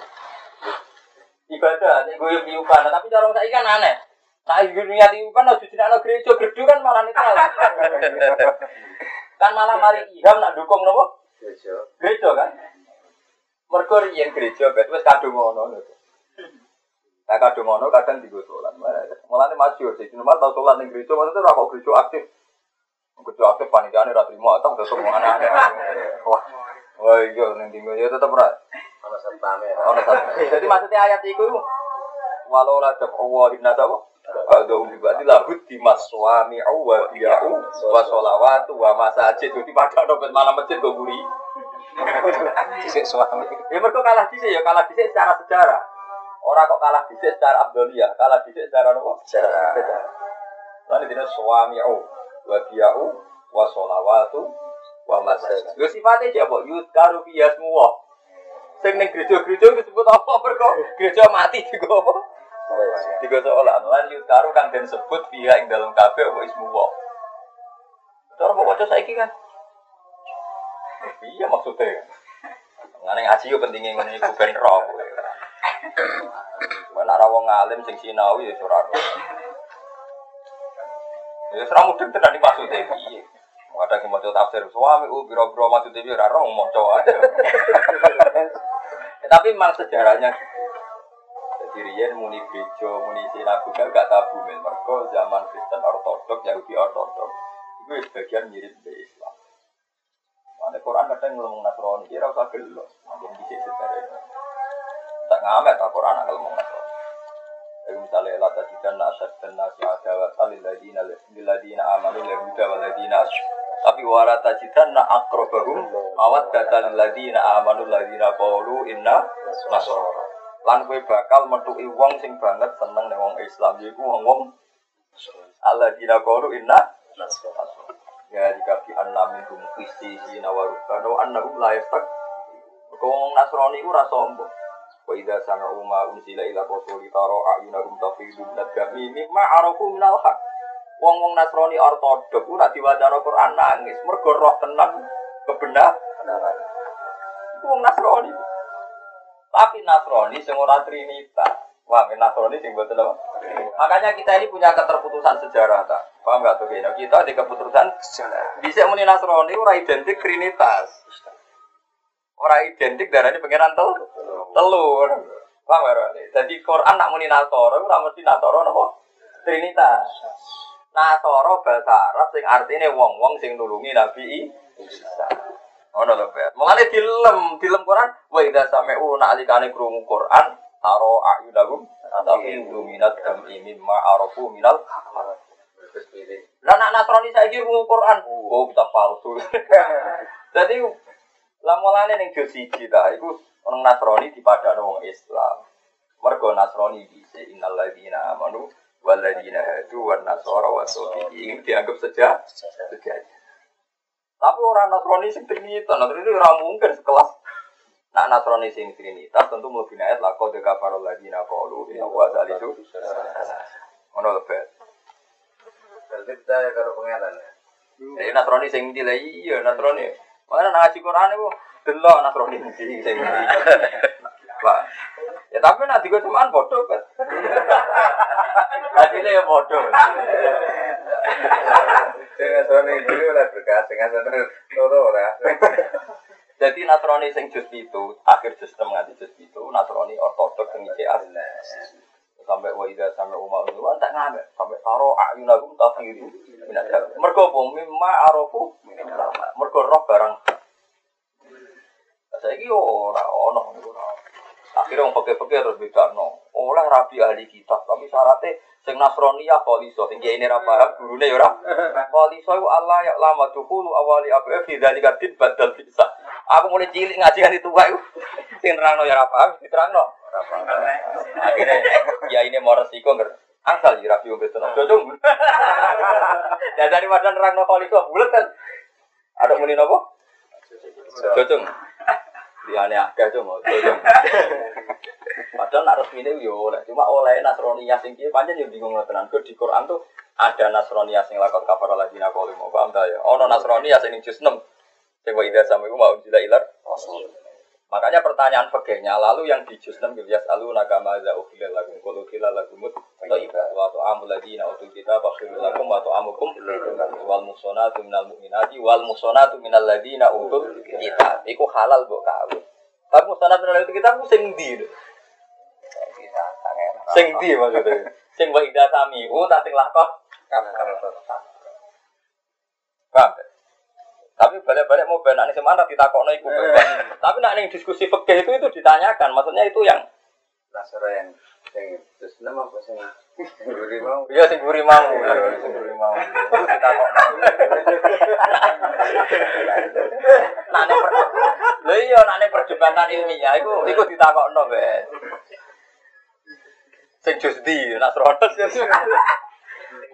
ibadah digo yup-yupan. Tapi cara saiki kan aneh. Nah, ibu niat yup-yupan harus jenenge gereja gedhe kan malah netral. kan malah mari iham nak dukung nopo?
Gereja.
Gereja kan. Mergo riyen gereja bet wis kadung ngono lho. Nah kadung ngono kadang digo sholat. Mulane masyhur sih. Cuma tau sholat ning gereja maksudnya ora kok gereja aktif. Gereja aktif panitiane ra trimo atau tetep aneh-aneh. Wah. Wah iya ning dinggo ya tetep ora.
Ono satpame.
Ono. Jadi maksudnya ayat iku walau la taqwa inna tawa ada umi berarti lahut di maswami wa biya'u wa sholawatu wa masajid jadi pada dompet malam masjid gue guri
Sik suami.
ya mereka kalah dhisik ya kalah dhisik secara sejarah orang kok kalah dhisik secara abdoliyah kalah dhisik secara apa?
Secara
Lalu dina suami'u wa biya'u wa sholawatu wa masajid Lho sifatnya siapa? Yudkaru fiyasmuwa Sing ning gereja-gereja disebut apa mergo gereja mati juga apa? Tiga seolah lan yudkaru kang den sebut via ing dalam kafe apa ismuwa Cara kok waca saiki kan? Iya maksudnya. Ngene ngaji yo pentingnya ngene iku ben roh. Mana ra wong alim sing sinau ya ora roh. Ya ora mudeng tenan iki maksudnya piye. Ada yang mau tafsir suami, uh biro-biro maksudnya piye ora roh mau aja. Ya, Tapi memang sejarahnya jadi riyen muni gereja, muni sinagoga gak tabu men mergo zaman Kristen Ortodok, Yahudi Ortodok. Itu sebagian mirip ke Islam. Mana Quran kadang ngomong Nasrani, kira usah gelo, makin bisa sejarah. Tak ngamet tak Quran kalau ngomong Nasrani. Jadi misalnya la tajidan asad dan nasi adawa salil ladina ladina amanu lil huda wal ladina tapi wala tajidan na akrobahum awat datan ladina amanu ladina qaulu inna nasara lan kowe bakal metuki wong sing banget seneng ning wong Islam yaiku wong-wong alladzina qalu inna ya dikafi anna minhum qissina wa rubana wa annahum la yastaq wong Nasrani ku ora sombong wa idza sami'u ma unzila ila rasuli tara ayunahum tafidu min ad-dami mimma arafu min al-haq wong-wong Nasrani ortodok ku diwaca Al-Qur'an nangis mergo roh tenan kebenaran Iku wong Nasrani tapi Nasrani sing ora Trinitas. Wah, Nasrani sing mboten apa? Makanya kita ini punya keterputusan sejarah tak? Paham nggak tuh Gino? Kita di keputusan sejarah. Bisa muni Nasrani ora identik Trinitas. Ora identik darahnya pangeran tel telur. Paham nggak? Jadi Quran nak muni Nasoro ora mesti Nasoro napa? Trinitas. Nasoro bahasa Arab sing artinya wong-wong sing nulungi Nabi Isa. Ono lho, Bet. Mulane dilem, dilem Quran, wa idza sami'u na'likane krungu Quran, taro ayunahum tapi minat jam'i mimma arafu minal. Lah nak Nasrani saiki krungu Quran, oh kita palsu. Jadi lah mulane ning juz siji ta, iku orang Nasrani dipadakno wong Islam. Mergo Nasrani bisa innal ladzina amanu wal ladzina hadu wan nasara wa ini dianggap saja sejajar. Tapi orang Nasrani sing Trinitas, Nasrani ora mungkin sekelas. Nak Nasrani sing Trinitas tentu mlebu ayat laqad kafarul ladina qalu inna wa salisu. Ono lebet.
Berarti percaya karo pangeran ya.
Jadi Nasrani sing ndi lah iya Nasrani. Mana nang ngaji Quran iku delok Nasrani ndi sing. Pak. Ya tapi nak digo cuman bodoh kan. Hasilnya ya bodoh.
Dengan soalnya dulu lah berkas, dengan soalnya loro ora.
Jadi Nasrani sing jus itu, akhir jus enam nganti jus itu, Nasrani ortodok sing ICA. Sampai wa ida sampai umar itu, tak ngamet. Sampai taro ayunahum tafiru. Mergo apa? Mimma arofu. Mergo roh barang. Saya ini ora ono. Akhirnya orang pakai-pakai harus beda no. Oleh rabi ahli kitab, tapi syaratnya sing ya kholiso, sing ini ra paham gurune ya ora. Kholiso iku Allah ya lama tuhulu awali abu fi dzalika tin badal bisa. Aku mulai cilik ngaji kan itu iku sing nerangno ya ora paham, paham. Akhirnya ya ini mau resiko nger. Angsal ya rabi wong betul. Jojong. Ya dari wadah nerangno kholiso bulet kan. Ada muni nopo? Jojong. Liane akeh cuma. Padahal nak resmine yo oleh, cuma oleh Nasroniyah sing kiye pancen yo bingung tenan. Kok di Quran tuh ada Nasroniyah sing lakon kafara lagi nak kali mau paham ta ya. Ono Nasroniyah sing juz 6. Sing wa idza sama iku mau jila ilar. Makanya pertanyaan fikihnya lalu yang di juz 6 gitu ya alu nakama za ukhilal lakum qul ukhilal lakum thayyibat wa ta'amul ladina utul kitab fakhirul lakum wa ta'amukum wal muhsanatu minal mu'minati wal muhsanatu minal ladina utul kitab iku halal mbok kawin. Tapi muhsanatu minal kitab ku sing ndi? Sing ndi maksudnya? Sing wa idza sami u tak sing lakon. Paham? Tapi balik-balik mau benar nih semana ditakokno iku. Tapi nak ning diskusi fikih itu itu ditanyakan, maksudnya itu yang
Nasara yang yang terus nama apa sih? Guri mau.
iya sing guri mau, ya, sing guri mau. Itu ditakokno. Nak ning per- Lho iya ning perdebatan ilmiah iku iku ditakokno, Ben. Sing di Nasrono.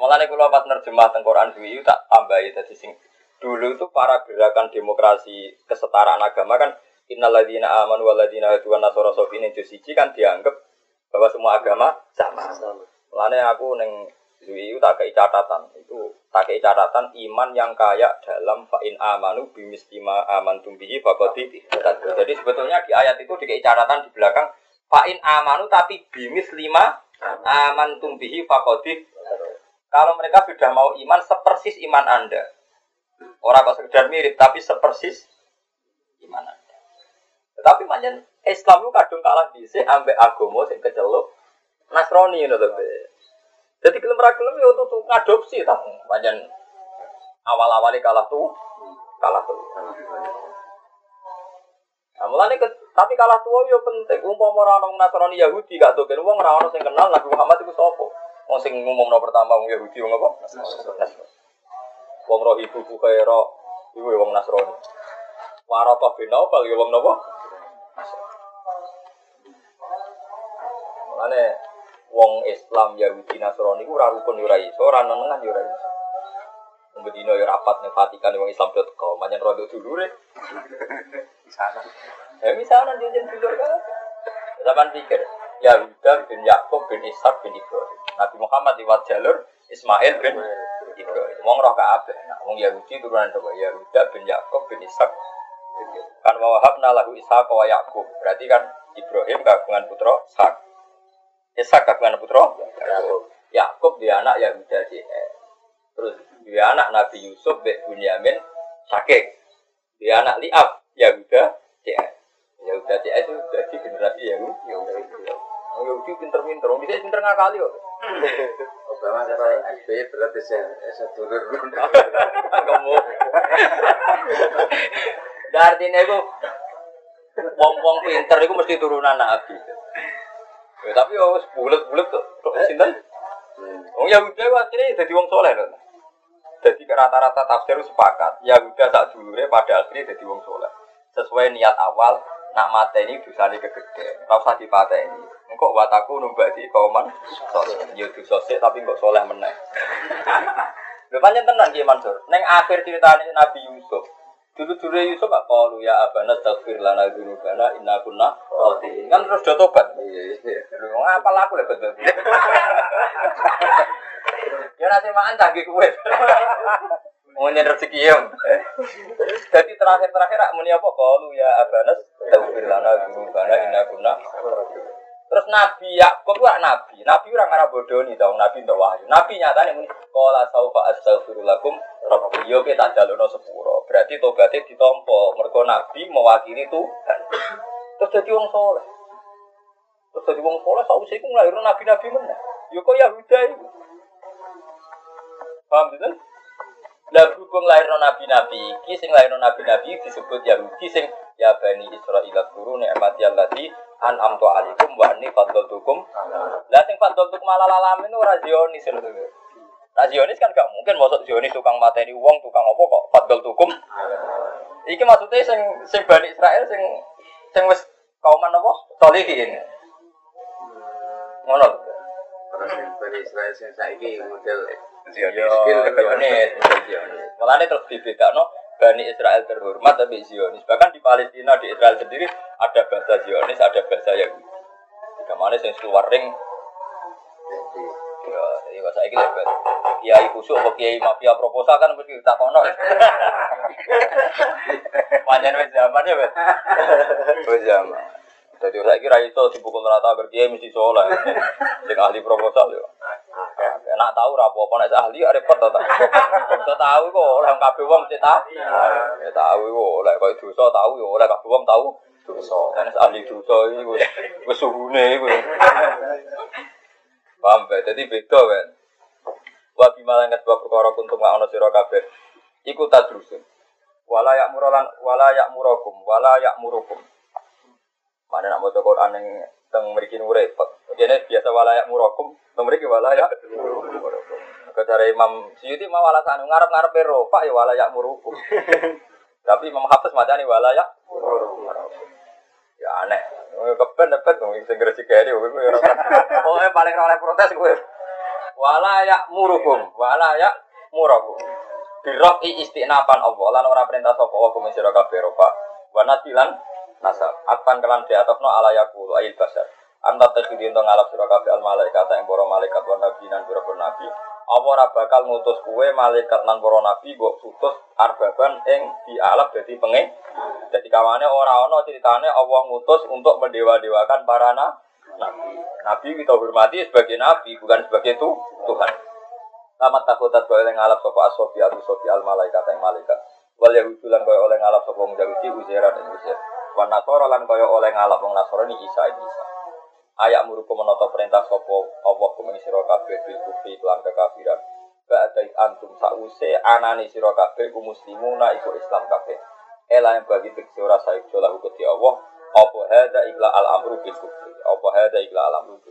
Mulane kula pas nerjemah teng Quran tak tambahi dadi sing dulu itu para gerakan demokrasi kesetaraan agama kan walladzina hadu wan nasara sofine juz siji kan dianggap bahwa semua agama sama. Mulane aku ning duwi itu tak kei catatan. Itu tak kei catatan iman yang kaya dalam fa'in amanu bimistima amantum bihi faqadi. Jadi sebetulnya di ayat itu dikei catatan di belakang fa'in amanu tapi bimis lima amantum bihi faqadi. Kalau mereka sudah mau iman sepersis iman Anda. Orang kok sekedar mirip tapi sepersis iman Anda. Tetapi manjen Islam itu kadung kalah dhisik ambek agama sing keceluk Nasrani ngono to. Be. Jadi gelem ra gelem ya tuh ngadopsi ta. Manjen awal-awalnya kalah tuh kalah tuh. Nah, ke, tapi kalah tua yo penting. Umpama ora ono Nasrani Yahudi gak tuh wong ora ono sing kenal Nabi Muhammad iku sapa. Wong sing ngumumno pertama wong Yahudi wong apa? Nasrani. Wong Rohibu Bukhaira iku ya wong Nasrani. Warata bin Naufal ya wong napa? Mulane wong Islam Yahudi Nasrani ku ora rukun ora iso, ora nenengan yo ora iso. Wong Medina yo rapat ning Vatikan wong Islam dot com, manyen rodo dulure.
Sana.
Ya misalnya dia jadi dulur kan. Zaman pikir, Yahuda bin Yakub bin Ishak bin Ibrahim. Nabi Muhammad lewat jalur Ismail bin Ibrahim. Wong roh kabeh. Nah, wong Yahudi turunan apa? Yahuda bin Yakub bin Ishak. Kan wa wahabna lahu Ishak wa Yakub. Berarti kan Ibrahim kagungan putra Ishak. Ishak kagungan putra Yakub. Yakub dia anak Yahuda JR. Terus dia anak Nabi Yusuf bin Bunyamin Sakik. Dia anak Liab Yahuda JR. Yahuda JR itu jadi generasi Yahudi. Yahudi. Wong Yahudi pinter-pinter, wong bisa pinter ngakali kok.
Obama kata SBY berarti saya saya dulur.
Kamu. Artinya itu wong-wong pinter itu mesti turunan Nabi. Ya, tapi ya wis bulet-bulet kok. Kok sinten? Wong Yahuda ku akhirnya jadi wong soleh loh. Jadi rata-rata tafsir sepakat. Yahuda sak dulure pada akhirnya jadi wong soleh. Sesuai niat awal nak mateni dosane kegede. Ora usah dipateni. Engkok wataku numbak di kauman soleh. Ya dosa sik tapi engkok soleh meneh. Lho pancen tenan Ki Mansur. Ning akhir ceritane Nabi Yusuf. Dulu-dulu Yusuf gak kalu ya abana tagfir lana dzunubana inna kunna khati'in. Kan terus do tobat.
Iya iya.
Lho ngapa laku lek betul. Ya nanti makan canggih kue. Mau nyen rezeki ya. Jadi terakhir-terakhir rak muni apa kalu ya abanas tagfir lana dzunubana inna kunna Terus Nabi Yakub itu nabi. Nabi orang arah bodoh nih tau Nabi untuk wahyu. Nabi nyata nih muni kola saufa astaghfirullakum rabbi yo kita jalono sepuro. Berarti tobatnya ditompo. Mergo Nabi mewakili Tuhan. Terus jadi wong soleh. Terus jadi wong soleh sausé iku nglairno nabi-nabi meneh. Yo kok Yahuda iku. Paham gitu? Lah berhubung lahirno nabi-nabi iki sing lahirno nabi-nabi disebut Yahudi sing ya bani Israil guru nikmati allati an amtu alaikum wa anni fadltukum. Lah sing fadltukum ala alamin ora Zionis lho. Nah Zionis kan gak mungkin masuk Zionis tukang mateni wong, tukang apa kok fadltukum. Iki maksudnya sing sing bani Israel sing sing wis kauman apa? Solihin. Ngono.
Terus Bani Israel yang saiki model
Zionis. Zionis. Zionis. Mulane terus dibedakno Bani Israel terhormat tapi Zionis. Bahkan di Palestina di Israel sendiri ada bahasa Zionis, ada bahasa Yahudi. Kamane sing keluar ring Ya, jadi bahasa ini lebat. Kiai kusuk atau kiai mafia proposal kan mesti kita kono. Panjang wes zaman ya, bet. Wes zaman. Jadi saya kira itu dipukul rata berkiai mesti soleh. Sing ahli proposal yo. Enak tahu rapo apa nek ahli ya repot to ta. Bisa tahu kok oleh kabeh wong tahu. Ya tahu kok oleh kok dosa tahu yo oleh kabeh wong tahu dosa. Nek ahli dosa iki wis wis suhune iku. Paham be? Jadi beda kan. Wa bimalan sebab perkara kuntum wa ana sira kabeh. Iku tadrusun. Wala yak muralan wala yak murakum wala yak murukum. Mana nak maca Quran yang teng mriki nu repot. Kene biasa wala yak murakum, teng mriki wala yak murakum. Kecara Imam Syuuti mau alasan ngarep-ngarep rofa ya wala yak murukum. Tapi Imam Hafiz macane wala yak murukum. Ya aneh. Keben dapat dong sing gresik kene kowe ora. Pokoke paling oleh protes kowe. Wala yak murukum, wala yak murakum. Biroki istinapan Allah lan ora perintah sapa Allah kuwi sira kabeh rofa. Wa nasilan nasab. Apan kelan di atofno ala yakulu ayil basar. Anta tekhidin to ngalap sira kabeh al malaikat ing para malaikat wa nabi nan nabi. Apa ora bakal ngutus kuwe malaikat lan para nabi mbok utus arbaban ing dialap dadi pengen. Jadi kawane ora ana ceritane Allah ngutus untuk mendewa-dewakan para na- nabi. Nabi kita hormati sebagai nabi bukan sebagai tu Tuhan. Lama takutat kau oleh ngalap sopo asofi atau sofi al malaikat yang malaikat. Wal yahudu kau oleh ngalap sopo wong Yahudi uzairan ing uzair. Wan nasoro lan kau oleh ngalap wong nasoro ini isa isa. Ayak muruku menata perintah sopo Allah kumeng sira kabeh bil kufri lan kekafiran. Ba'da antum sause anane sira kabeh ku muslimuna iku Islam kabeh. Ela yang bagi tegese ora saik lahu Allah. Apa hada ikla al amru bil kufri. Apa hada ikla al amru